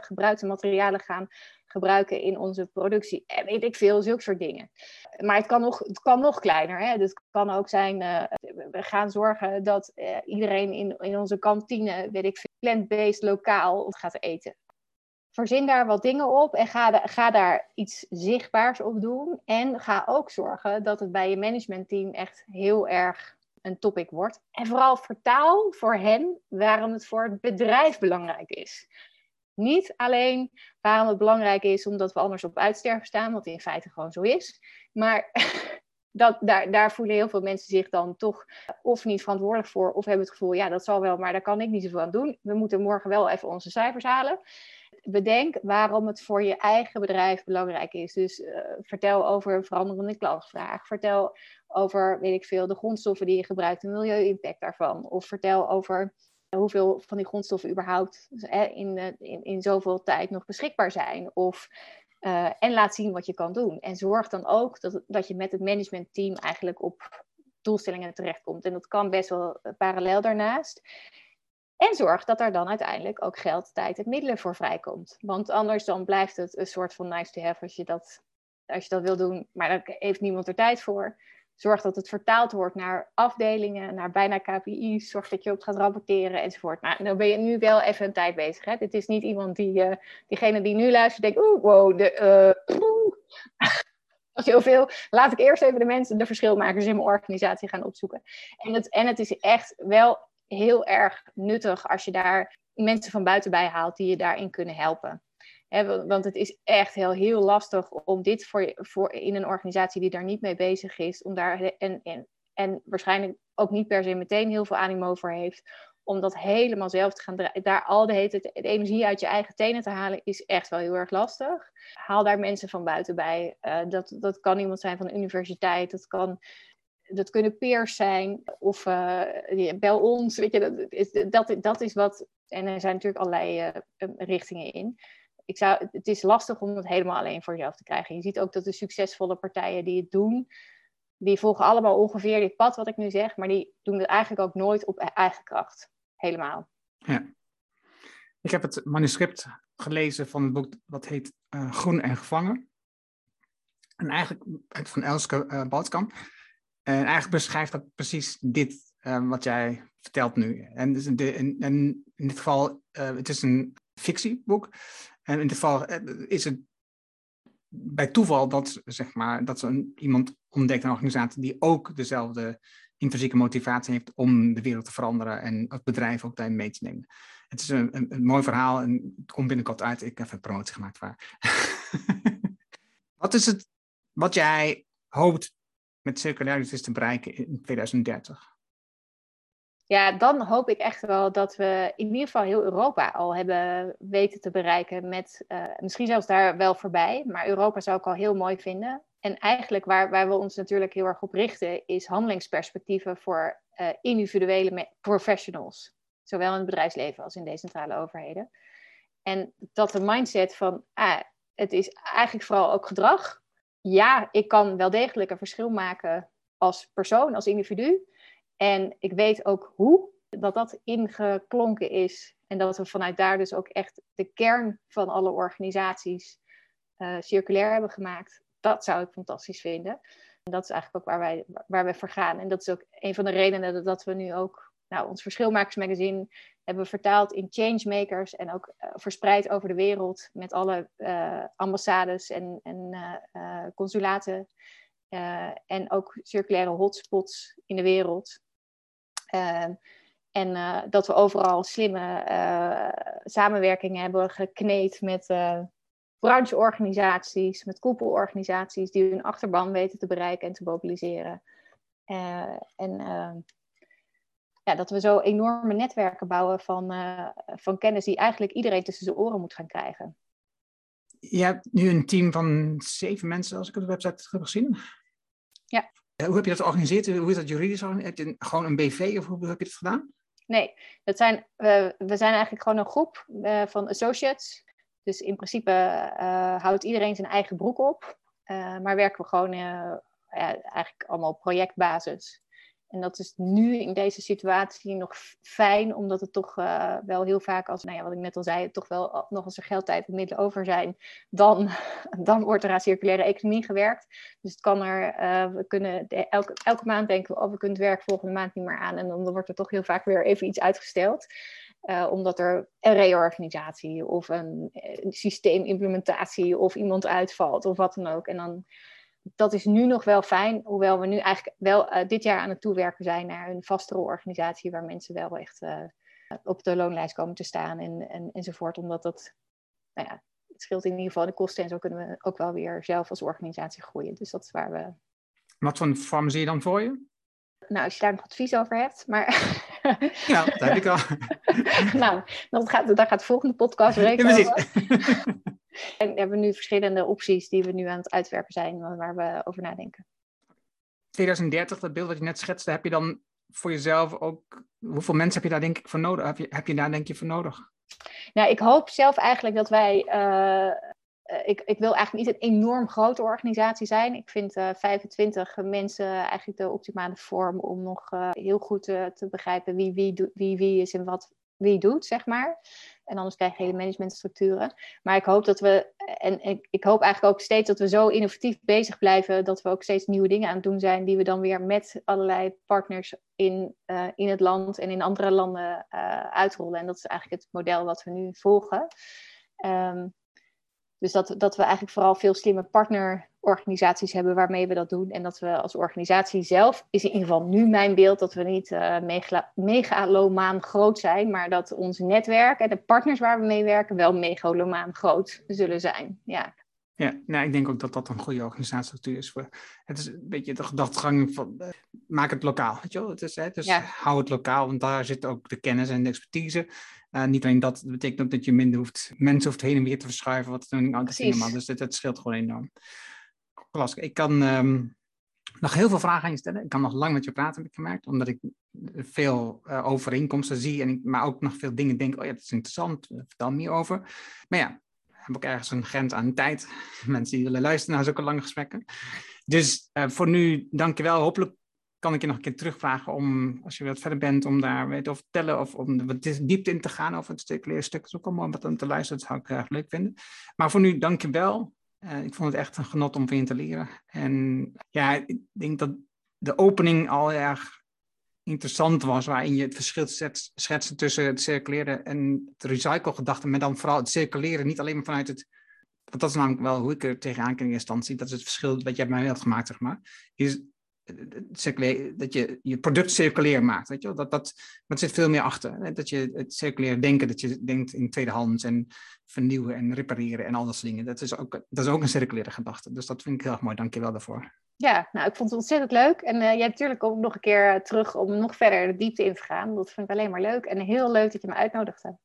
gebruikte materialen gaan gebruiken in onze productie. En weet ik veel, zulke soort dingen. Maar het kan nog, het kan nog kleiner. Hè? Dus het kan ook zijn, uh, we gaan zorgen dat uh, iedereen in, in onze kantine, weet ik veel, plant-based lokaal gaat eten. Verzin daar wat dingen op en ga, ga daar iets zichtbaars op doen. En ga ook zorgen dat het bij je managementteam echt heel erg een topic wordt. En vooral vertaal voor hen waarom het voor het bedrijf belangrijk is. Niet alleen waarom het belangrijk is omdat we anders op uitsterven staan, wat in feite gewoon zo is. Maar dat, daar, daar voelen heel veel mensen zich dan toch of niet verantwoordelijk voor, of hebben het gevoel, ja, dat zal wel, maar daar kan ik niet zoveel aan doen. We moeten morgen wel even onze cijfers halen. Bedenk waarom het voor je eigen bedrijf belangrijk is. Dus uh, vertel over een veranderende klantvraag. Vertel over, weet ik veel, de grondstoffen die je gebruikt, de milieu-impact daarvan. Of vertel over hoeveel van die grondstoffen überhaupt in, in, in zoveel tijd nog beschikbaar zijn. Of, uh, en laat zien wat je kan doen. En zorg dan ook dat, dat je met het managementteam eigenlijk op doelstellingen terechtkomt. En dat kan best wel parallel daarnaast. En zorg dat er dan uiteindelijk ook geld, tijd en middelen voor vrijkomt. Want anders dan blijft het een soort van nice to have als je dat, als je dat wil doen, maar daar heeft niemand er tijd voor. Zorg dat het vertaald wordt naar afdelingen, naar bijna KPI's. Zorg dat je op gaat rapporteren enzovoort. Nou, dan ben je nu wel even een tijd bezig. Hè? Dit is niet iemand die, uh, diegene die nu luistert, denkt: oeh, wow, de, dat is heel veel. Laat ik eerst even de mensen, de verschilmakers in mijn organisatie gaan opzoeken. En het, en het is echt wel heel erg nuttig als je daar mensen van buiten bij haalt die je daarin kunnen helpen want het is echt heel, heel lastig om dit voor, voor in een organisatie die daar niet mee bezig is, om daar en, en, en waarschijnlijk ook niet per se meteen heel veel animo voor heeft, om dat helemaal zelf te gaan draaien. Daar al de, hete, de energie uit je eigen tenen te halen, is echt wel heel erg lastig. Haal daar mensen van buiten bij. Uh, dat, dat kan iemand zijn van de universiteit, dat kan dat kunnen peers zijn of uh, bel ons. Weet je, dat, is, dat, is wat. En er zijn natuurlijk allerlei uh, richtingen in ik zou, het is lastig om het helemaal alleen voor jezelf te krijgen. Je ziet ook dat de succesvolle partijen die het doen, die volgen allemaal ongeveer dit pad wat ik nu zeg, maar die doen het eigenlijk ook nooit op eigen kracht. Helemaal. Ja. Ik heb het manuscript gelezen van het boek dat heet uh, Groen en Gevangen. En eigenlijk van Elske uh, En eigenlijk beschrijft dat precies dit uh, wat jij vertelt nu. En in dit geval, uh, het is een fictieboek. En in dit geval is het bij toeval dat, zeg maar, dat een, iemand ontdekt, een organisatie die ook dezelfde intrinsieke motivatie heeft om de wereld te veranderen en het bedrijf ook daarin mee te nemen. Het is een, een, een mooi verhaal en het komt binnenkort uit. Ik heb een promotie gemaakt waar. wat is het wat jij hoopt met circulariteit te bereiken in 2030? Ja, dan hoop ik echt wel dat we in ieder geval heel Europa al hebben weten te bereiken met, uh, misschien zelfs daar wel voorbij, maar Europa zou ik al heel mooi vinden. En eigenlijk waar, waar we ons natuurlijk heel erg op richten, is handelingsperspectieven voor uh, individuele professionals. Zowel in het bedrijfsleven als in decentrale overheden. En dat de mindset van, ah, het is eigenlijk vooral ook gedrag. Ja, ik kan wel degelijk een verschil maken als persoon, als individu. En ik weet ook hoe dat dat ingeklonken is. En dat we vanuit daar dus ook echt de kern van alle organisaties uh, circulair hebben gemaakt. Dat zou ik fantastisch vinden. En dat is eigenlijk ook waar wij, waar wij voor gaan. En dat is ook een van de redenen dat we nu ook nou, ons Verschilmakersmagazine hebben vertaald in changemakers en ook uh, verspreid over de wereld met alle uh, ambassades en, en consulaten. en ook circulaire hotspots in de wereld. Ehm, en dat we overal slimme samenwerkingen hebben gekneed met brancheorganisaties, met koepelorganisaties die hun achterban weten te bereiken en te mobiliseren. en ja, dat we zo enorme netwerken bouwen van, van kennis die eigenlijk iedereen tussen zijn oren moet gaan krijgen. Je hebt nu een team van zeven mensen, als ik op de website heb gezien. Ja. Eh, hoe heb je dat georganiseerd? Hoe is dat juridisch georganiseerd? Heb je gewoon een BV of hoe heb je dat gedaan? Nee, dat zijn, uh, we zijn eigenlijk gewoon een groep uh, van associates. Dus in principe houdt iedereen zijn eigen broek op. maar werken we gewoon ja, eigenlijk allemaal op projectbasis. En dat is nu in deze situatie nog fijn, omdat het toch uh, wel heel vaak als, nou ja, wat ik net al zei, toch wel nog als er geldtijd en middelen over zijn, dan, dan wordt er aan circulaire economie gewerkt. Dus het kan er, uh, we kunnen elke, elke maand denken we, oh, we kunnen het werk volgende maand niet meer aan. En dan wordt er toch heel vaak weer even iets uitgesteld. Uh, omdat er een reorganisatie of een systeemimplementatie of iemand uitvalt of wat dan ook. En dan dat is nu nog wel fijn, hoewel we nu eigenlijk wel uh, dit jaar aan het toewerken zijn naar een vastere organisatie waar mensen wel echt uh, op de loonlijst komen te staan en, en, enzovoort. Omdat dat, nou ja, het scheelt in ieder geval de kosten en zo kunnen we ook wel weer zelf als organisatie groeien. Dus dat is waar we. Wat voor vorm zie je dan voor je? Nou, als je daar nog advies over hebt, maar... ja, dat heb ik al. nou, dat gaat, daar gaat de volgende podcast rekenen ja, over. En we hebben nu verschillende opties die we nu aan het uitwerken zijn, waar we over nadenken. 2030, dat beeld dat je net schetste, heb je dan voor jezelf ook, hoeveel mensen heb je daar denk ik voor nodig? Heb je, heb je daar denk je voor nodig? Nou, ik hoop zelf eigenlijk dat wij, uh, ik, ik wil eigenlijk niet een enorm grote organisatie zijn. Ik vind uh, 25 mensen eigenlijk de optimale vorm om nog uh, heel goed te begrijpen wie wie, wie wie is en wat wie doet, zeg maar. En anders krijg je hele managementstructuren. Maar ik hoop dat we, en ik, hoop eigenlijk ook steeds dat we zo innovatief bezig blijven, dat we ook steeds nieuwe dingen aan het doen zijn, die we dan weer met allerlei partners in, in het land en in andere landen uh, uitrollen. En dat is eigenlijk het model wat we nu volgen. Um, dus dat, dat we eigenlijk vooral veel slimme partnerorganisaties hebben waarmee we dat doen. En dat we als organisatie zelf, is in ieder geval nu mijn beeld, dat we niet uh, megalomaan groot zijn, maar dat ons netwerk en de partners waar we mee werken wel megalomaan groot zullen zijn. Ja. Ja, nou, ik denk ook dat dat een goede organisatiestructuur is. Voor, het is een beetje de gedachtegang van uh, maak het lokaal. Weet je wel? Het is, hè, dus ja. hou het lokaal, want daar zit ook de kennis en de expertise. Uh, niet alleen dat, dat betekent ook dat je minder hoeft, mensen hoeft heen en weer te verschuiven, wat dan niet. Dus dat, scheelt gewoon enorm. Klas, ik kan um, nog heel veel vragen aan je stellen. Ik kan nog lang met je praten, heb ik gemerkt, omdat ik veel uh, overeenkomsten zie, en ik, maar ook nog veel dingen denk, oh ja, dat is interessant, vertel meer over. Maar ja, heb ook ergens een grens aan tijd. Mensen die willen luisteren naar zulke lange gesprekken. Dus uh, voor nu, dankjewel. Hopelijk kan ik je nog een keer terugvragen om, als je wat verder bent, om daar weet over te vertellen of om wat diepte in te gaan over het stuk stuk. Dat is ook allemaal wat aan te luisteren, dat zou ik erg leuk vinden. Maar voor nu, dankjewel. Uh, ik vond het echt een genot om van je te leren. En ja, ik denk dat de opening al erg interessant was, waarin je het verschil schetste tussen het circuleren en het recycle-gedachte, maar dan vooral het circuleren niet alleen maar vanuit het, want dat is namelijk wel hoe ik er tegenaan kijk in instantie, dat is het verschil dat jij mij hebt gemaakt, zeg maar, is dat je je product circulair maakt. Weet je? Dat, dat, dat zit veel meer achter. Dat je het circulair denken, dat je denkt in tweedehands en vernieuwen en repareren en al dat soort dingen. Dat is ook, dat is ook een circulaire gedachte. Dus dat vind ik heel erg mooi. Dank je wel daarvoor. Ja, nou, ik vond het ontzettend leuk. En uh, jij natuurlijk ook nog een keer terug om nog verder de diepte in te gaan. Dat vind ik alleen maar leuk. En heel leuk dat je me uitnodigde.